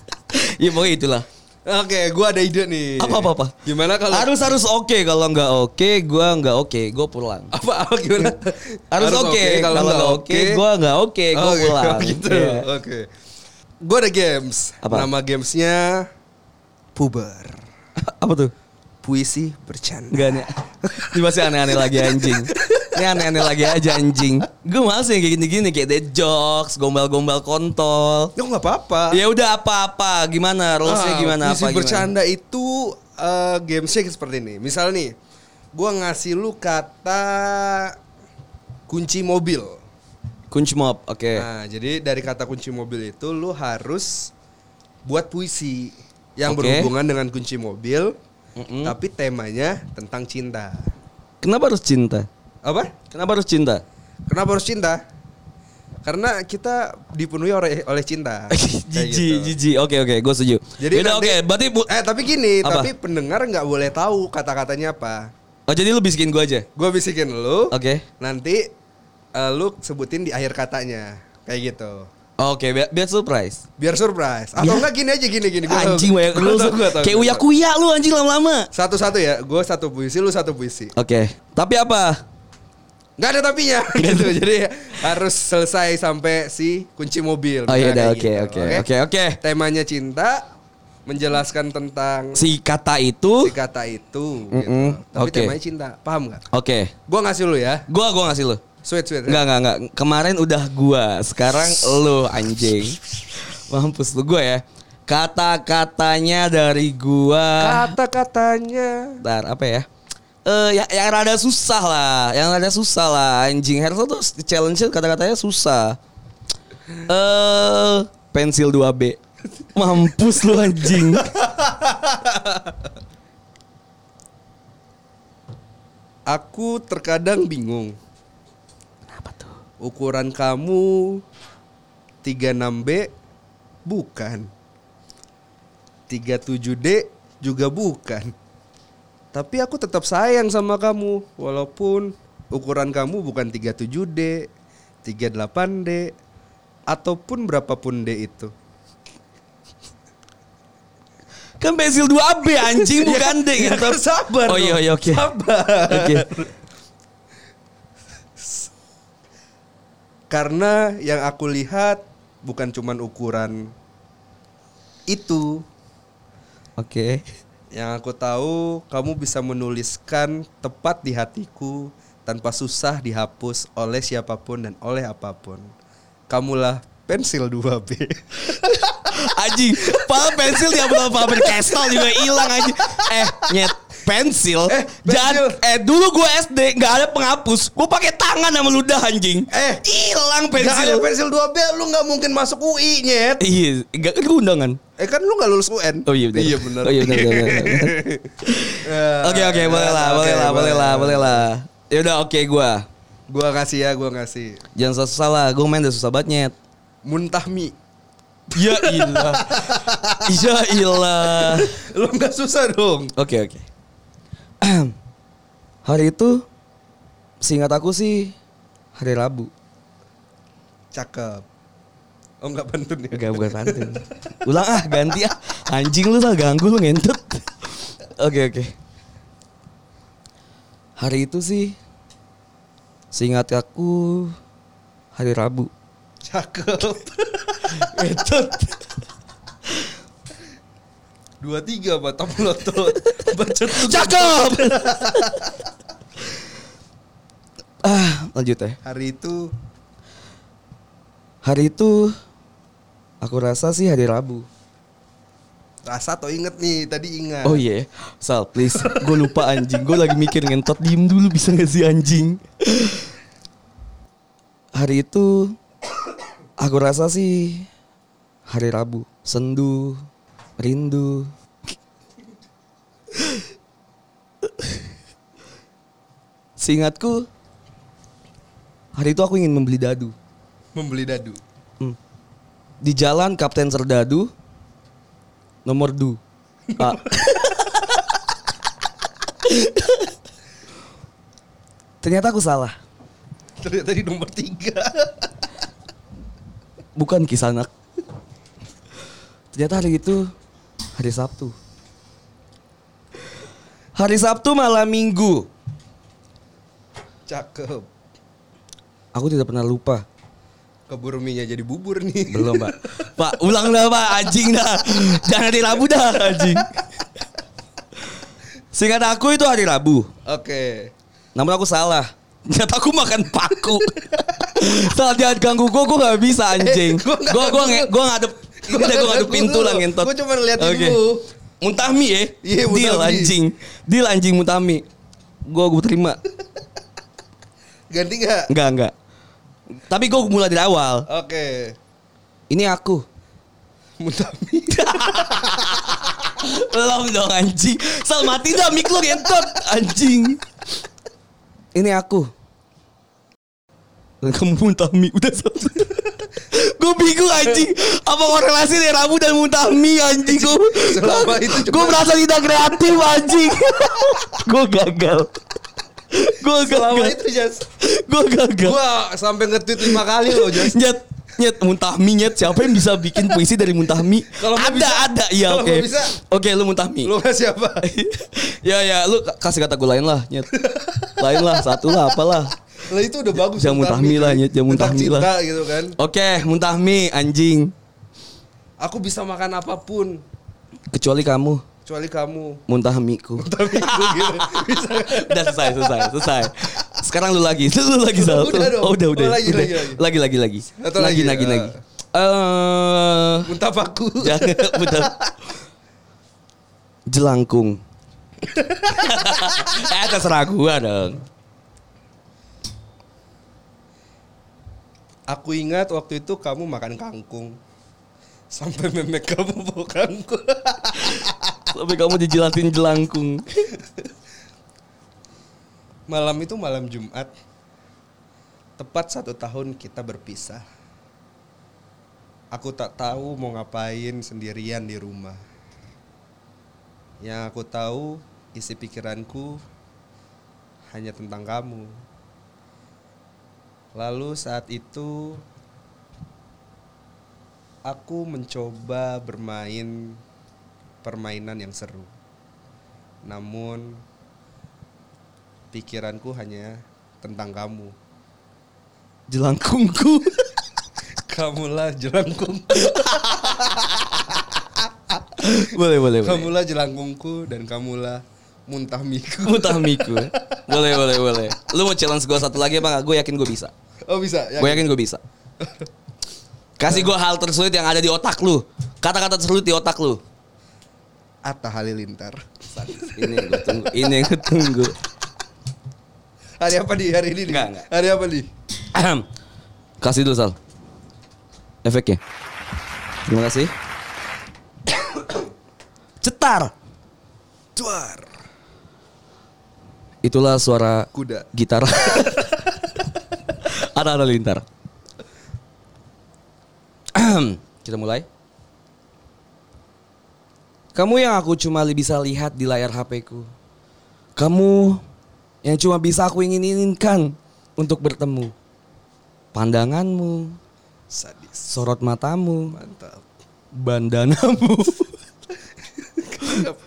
S1: ya pokoknya itulah.
S3: Oke, gua ada ide nih.
S1: Apa apa apa.
S3: Gimana kalau
S1: harus harus oke kalau nggak oke gua nggak oke gue pulang.
S3: apa apa gimana?
S1: Harus oke kalau nggak oke gua nggak oke gue
S3: Oke,
S1: pulang.
S3: gitu.
S1: Iya.
S3: Oke. Gua ada games.
S1: Apa?
S3: Nama gamesnya Puber.
S1: apa tuh?
S3: Puisi bercanda.
S1: Enggak nih. Ini masih aneh-aneh lagi anjing. Ini aneh-aneh lagi aja anjing. Gue males yang kayak gini-gini kayak dead jokes, gombal-gombal kontol.
S3: Ya nggak apa-apa.
S1: Ya udah apa-apa, gimana? Rulesnya
S3: Ah,
S1: gimana apa gimana?
S3: bercanda itu eh, gamesnya seperti ini. Misal nih, gua ngasih lu kata kunci mobil.
S1: Kunci mob, oke.
S3: Nah, jadi dari kata kunci mobil itu lu harus buat puisi yang
S1: Oke.
S3: berhubungan dengan kunci mobil,
S1: Mm-mm.
S3: tapi temanya tentang cinta.
S1: Kenapa harus cinta?
S3: Apa?
S1: Kenapa harus cinta?
S3: Kenapa harus cinta? Karena kita dipenuhi oleh oleh cinta. Kayak
S1: Jiji,
S3: gitu.
S1: jiji. Oke, oke, gue setuju.
S3: Jadi
S1: oke, berarti bu
S3: Eh tapi gini,
S1: Apa?
S3: tapi pendengar nggak boleh tahu kata-katanya apa.
S1: Oh, jadi lu bisikin gue aja.
S3: Gue bisikin lu.
S1: Oke.
S3: Nanti eh, lu sebutin di akhir katanya. Kayak gitu.
S1: Oke, biar, biar surprise.
S3: Biar surprise. Atau
S1: Ya.
S3: enggak gini aja gini gini. Gua
S1: anjing banyak
S3: Gua
S1: lu.
S3: tahu, gua
S1: Kayak uya kuya lu anjing lama-lama.
S3: Satu-satu ya. Gue satu puisi, lu satu puisi.
S1: Oke. Tapi apa?
S3: Nggak ada tapinya gitu. Jadi harus selesai sampai si kunci mobil.
S1: Oh iya udah,
S3: kayak
S1: oke,
S3: gitu,
S1: oke, oke, oke.
S3: Temanya cinta, menjelaskan tentang
S1: Si kata itu.
S3: si kata itu.
S1: Mm-mm,
S3: Gitu. Tapi
S1: oke.
S3: temanya cinta, paham nggak?
S1: Oke.
S3: Gua ngasih lu ya.
S1: Gua gua ngasih lu.
S3: Sweet sweet. ya?
S1: Enggak, enggak, enggak. Kemarin udah gua, sekarang lu anjing. Mampus lu gua ya. Kata-katanya dari gua.
S3: Kata-katanya.
S1: Bentar, apa ya? Eh ya, yang rada susah lah, yang rada susah lah anjing. Harusnya tuh challenge kata-katanya susah. Eh pensil 2B. Mampus lu anjing.
S3: Aku terkadang bingung.
S1: Apa tuh?
S3: Ukuran kamu 36B bukan. 37D juga bukan. Tapi aku tetap sayang sama kamu walaupun ukuran kamu bukan 37D, 38D ataupun berapapun D itu.
S1: Kan pensil 2B anjing bukan D gitu.
S3: kan sabar
S1: Oh iya iya oke.
S3: Sabar.
S1: Oke.
S3: Karena yang aku lihat bukan cuman ukuran itu.
S1: Oke.
S3: Yang aku tahu kamu bisa menuliskan tepat di hatiku tanpa susah dihapus oleh siapa pun dan oleh apa pun. Kamulah pensil 2B.
S1: Anjing, padahal pensil dia belum Faber Castell juga hilang anjing. Eh, nyet pensil.
S3: Eh,
S1: Jangan-
S3: pensil.
S1: eh dulu gue SD nggak ada penghapus. Gue pakai tangan sama ludah anjing.
S3: Eh,
S1: hilang
S3: Gak ada
S1: pensil.
S3: pensil 2B lu nggak mungkin masuk UI nyet.
S1: Iya, enggak kan gue undangan.
S3: Eh kan lu nggak lulus UN.
S1: Oh iya benar.
S3: Iya benar.
S1: Oh iya benar benar, benar. Oke oke boleh lah,
S3: Oke,
S1: boleh lah, boleh lah, boleh lah. Ya udah oke gua.
S3: Gua kasih ya, gua kasih.
S1: Jangan susah lah, gue main udah susah banget nyet.
S3: Muntah mie.
S1: Ya ilah. ya ilah.
S3: Lu nggak susah dong.
S1: Oke oke. hari itu seingat aku sih hari Rabu.
S3: Cakep. Oh nggak pantun ya?
S1: Enggak bukan pantun. Ulang ah ganti ah. Anjing lu lah ganggu lu ngentut. Oke oke. Hari itu sih seingat aku hari Rabu.
S3: Cakep.
S1: Ngentot.
S3: Dua tiga batam melotot. Bacot.
S1: Cakep. ah, lanjut ya.
S3: Hari itu
S1: Hari itu aku rasa sih hari Rabu.
S3: rasa atau inget nih tadi ingat.
S1: Oh iya, Sal, please. Gue lupa anjing. Gue lagi mikir ngentot. Diem dulu bisa gak sih anjing? Hari itu aku rasa sih hari Rabu. Sendu, rindu. Seingatku hari itu aku ingin membeli dadu.
S3: Membeli dadu.
S1: Di jalan Kapten Serdadu nomor du. Ah. Ternyata aku salah.
S3: Ternyata di nomor tiga.
S1: Bukan kisanak. Ternyata hari itu hari Sabtu. Hari Sabtu malam Minggu.
S3: Cakep.
S1: Aku tidak pernah lupa.
S3: Keburu mie jadi bubur nih.
S1: Belum, Pak. Pak, ulang dah, Pak. Anjing dah. Jangan hari Rabu dah, anjing. Seingat aku itu hari Rabu.
S3: Oke.
S1: Namun aku salah. Ternyata aku makan paku. Saat jangan ganggu gue, gue gak bisa anjing. Gue gue gue ngadep, gue gue ngadep pintu lah ngentot.
S3: Gue cuma liatin
S1: Oke.
S3: lu.
S1: Muntah mie ya?
S3: Iya, muntah
S1: Deal anjing. Deal anjing muntah mie. Gue gue terima.
S3: Ganti nggak?
S1: Enggak enggak. Tapi gue mulai dari awal.
S3: Oke.
S1: Ini aku.
S3: Muntah mie.
S1: Belum dong anjing. Sal mati dah mik lu ngentot anjing. Ini aku. Kamu muntah mie udah selesai. gue bingung anjing. Apa korelasi dari Rabu dan muntah mie anjing gue. Gue merasa tidak kreatif anjing. gue gagal. Gue gagal.
S3: itu Jas.
S1: Gue gagal.
S3: Gua sampai nge-tweet lima kali loh Jas.
S1: Nyet Nyet muntah mie nyet Siapa yang bisa bikin puisi dari muntah mie
S3: Kalau
S1: Ada
S3: bisa.
S1: ada Iya oke. Oke lu muntah mie
S3: Lu kan siapa?
S1: ya ya lu kasih kata gue lain lah nyet lain lah satu lah apalah
S3: Lah itu udah bagus.
S1: Jangan muntah mie lah. Jangan muntah
S3: Tentang
S1: mie lah.
S3: gitu kan.
S1: oke muntah mie anjing
S3: Aku bisa makan apa pun
S1: kecuali kamu
S3: kecuali kamu.
S1: muntah mie ku
S3: Tapi gue gitu. Bisa
S1: udah selesai selesai selesai sekarang lu lagi lu lagi Sal.
S3: Udah dong.
S1: oh udah udah
S3: Oh, lagi,
S1: udah.
S3: lagi, lagi.
S1: lagi lagi lagi
S3: Atau
S1: lagi
S3: lagi,
S1: lagi
S3: eh.
S1: lagi eh
S3: Muntah paku.
S1: Jangan betul. Jelangkung. eh terserah gua dong.
S3: Aku ingat waktu itu kamu makan kangkung. Sampai memek kamu bawa kangkung.
S1: Sampai kamu dijilatin jelangkung.
S3: malam itu malam Jumat. Tepat satu tahun kita berpisah. Aku tak tahu mau ngapain sendirian di rumah. Yang aku tahu isi pikiranku hanya tentang kamu. Lalu saat itu aku mencoba bermain permainan yang seru. Namun pikiranku hanya tentang kamu.
S1: Jelangkungku.
S3: Kamulah jelangkung.
S1: boleh boleh boleh.
S3: kamulah jelangkungku dan kamulah muntah miku.
S1: Muntah miku. boleh boleh boleh. Lu mau challenge gua satu lagi apa nggak? Gue yakin gue bisa.
S3: Oh bisa.
S1: Gue yakin gue bisa. Kasih gua hal tersulit yang ada di otak lu. Kata-kata tersulit di otak lu.
S3: Atta Halilintar.
S1: Ini yang gue tunggu. Ini yang gue tunggu.
S3: Hari apa di hari ini? nih?
S1: Enggak, enggak.
S3: Hari apa nih?
S1: Ahem. Kasih dulu Sal Efeknya Terima kasih Cetar
S3: Cuar.
S1: Itulah suara
S3: Kuda.
S1: gitar Ada ada lintar Ahem. Kita mulai Kamu yang aku cuma bisa lihat di layar HP-ku Kamu yang cuma bisa aku ingin-inginkan untuk bertemu Pandanganmu,
S3: Sadis.
S1: sorot matamu,
S3: Mantap.
S1: bandanamu.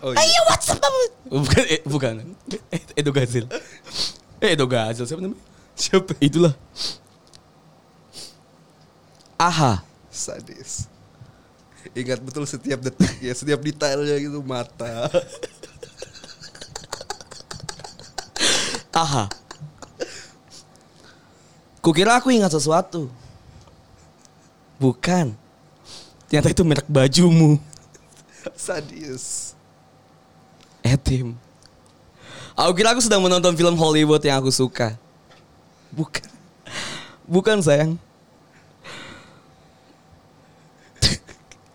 S3: Oh, iya.
S1: Ayo WhatsApp kamu. Bukan, eh, bukan. Eh, Edo Gazil. Eh, Edo Gazil siapa namanya? Siapa? Itulah. Aha.
S3: Sadis. Ingat betul setiap detik ya, setiap detailnya gitu mata.
S1: Aha. Kukira aku ingat sesuatu. Bukan. Ternyata itu merek bajumu.
S3: Sadis.
S1: Etim. Aku kira aku sedang menonton film Hollywood yang aku suka. Bukan. Bukan sayang.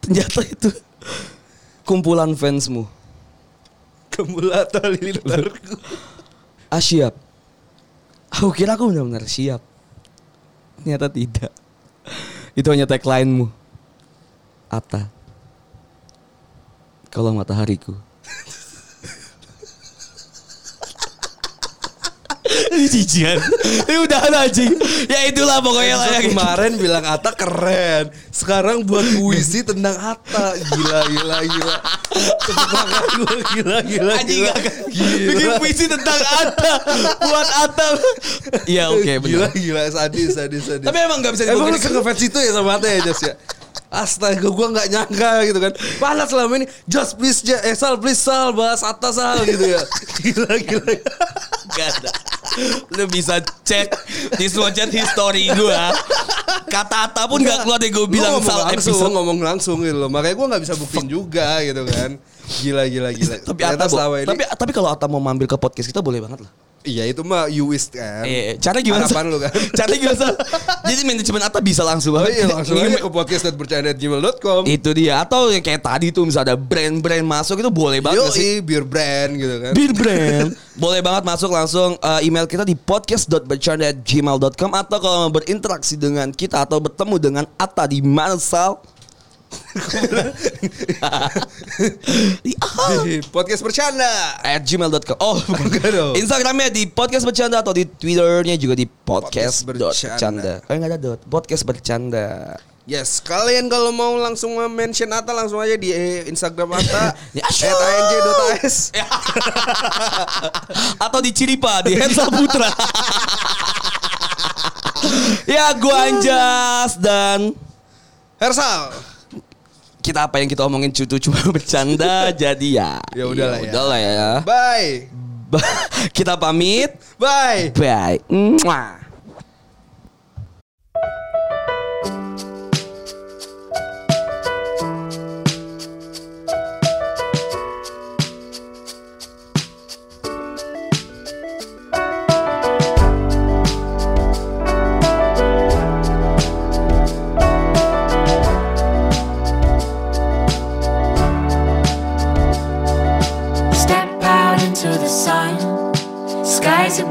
S1: Ternyata itu kumpulan fansmu.
S3: Kemulatan lilintarku.
S1: Ah siap. Aku kira aku benar-benar siap. Ternyata tidak. Itu hanya tagline-mu. Atta. Kalau matahariku. Jijian. Ini udah anjing. Ya itulah pokoknya lah yang
S3: kemarin bilang Atta keren. Sekarang buat puisi tentang Atta. Gila gila gila. Tepuk tangan gua gila gila.
S1: Anjing
S3: gila. Gila.
S1: bikin puisi tentang Atta buat Atta. Iya oke
S3: Gila
S1: benar.
S3: gila sadis sadis sadis.
S1: Tapi emang gak bisa
S3: Emang lu ngefans itu ya sama Atta ya Jas ya? Astaga gue gak nyangka gitu kan Padahal selama ini Just please Eh Sal please Sal Bahas Atta Sal gitu ya Gila gila
S1: Gak ada. Lu bisa cek di semua chat history gua. Kata Atta pun gak keluar deh gue bilang
S3: ngomong
S1: salah
S3: langsung,
S1: episode.
S3: ngomong langsung gitu loh. Makanya gue gak bisa buktiin juga gitu kan. Gila gila gila.
S1: Tapi
S3: Ternyata
S1: Atta, bo-
S3: selama ini,
S1: tapi tapi kalau Atta mau mampir ke podcast kita boleh banget lah.
S3: Iya itu mah you wish kan.
S1: Iya, cara gimana?
S3: Harapan lu kan.
S1: Cara gimana? Jadi manajemen Atta bisa langsung
S3: Oh
S1: banget.
S3: iya langsung aja ke podcast.bercanda.gmail.com
S1: Itu dia atau yang kayak tadi tuh misalnya ada brand-brand masuk itu boleh banget
S3: Yo
S1: sih.
S3: beer brand gitu kan.
S1: Beer brand Boleh banget masuk langsung uh, email kita di podcast.bercanda@gmail.com Atau kalau mau berinteraksi dengan kita Atau bertemu dengan Atta di mana Sal? Di
S3: Di podcast bercanda.
S1: at gmail.com Oh bukan. Instagramnya di podcast bercanda Atau di Twitternya juga di
S3: Podcast
S1: podcast,
S3: Bercanda.
S1: Oh nggak ada dot Podcast bercanda
S3: Yes, kalian kalau mau langsung mention Atta langsung aja di eh, Instagram
S1: Ya, sure.
S3: @anj.as.
S1: Atau di Ciripa Di Hensa Putra Ya gua Anjas Dan
S3: Hersal.
S1: Kita apa yang kita omongin cutu cuma bercanda jadi ya
S3: Ya udahlah ya.
S1: udahlah ya
S3: Bye.
S1: kita pamit
S3: Bye.
S1: bye Mwah.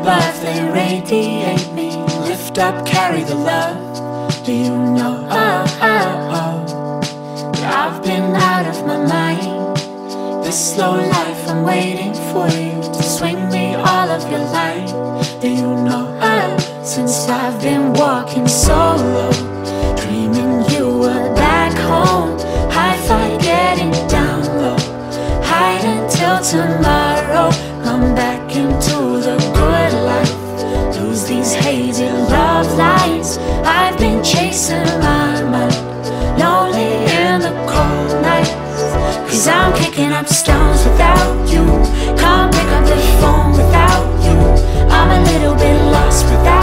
S4: Above, they radiate me. Lift up, carry the love. Do you know? Oh, oh, oh. I've been out of my mind. This slow life, I'm waiting for you to swing me all of your light. Do you know? Oh, since I've been walking solo, dreaming you were back home. High five, getting down low. Hide until tomorrow. chasing my mind, lonely in the cold nights. Cause I'm kicking up stones without you. Can't pick up the phone without you. I'm a little bit lost without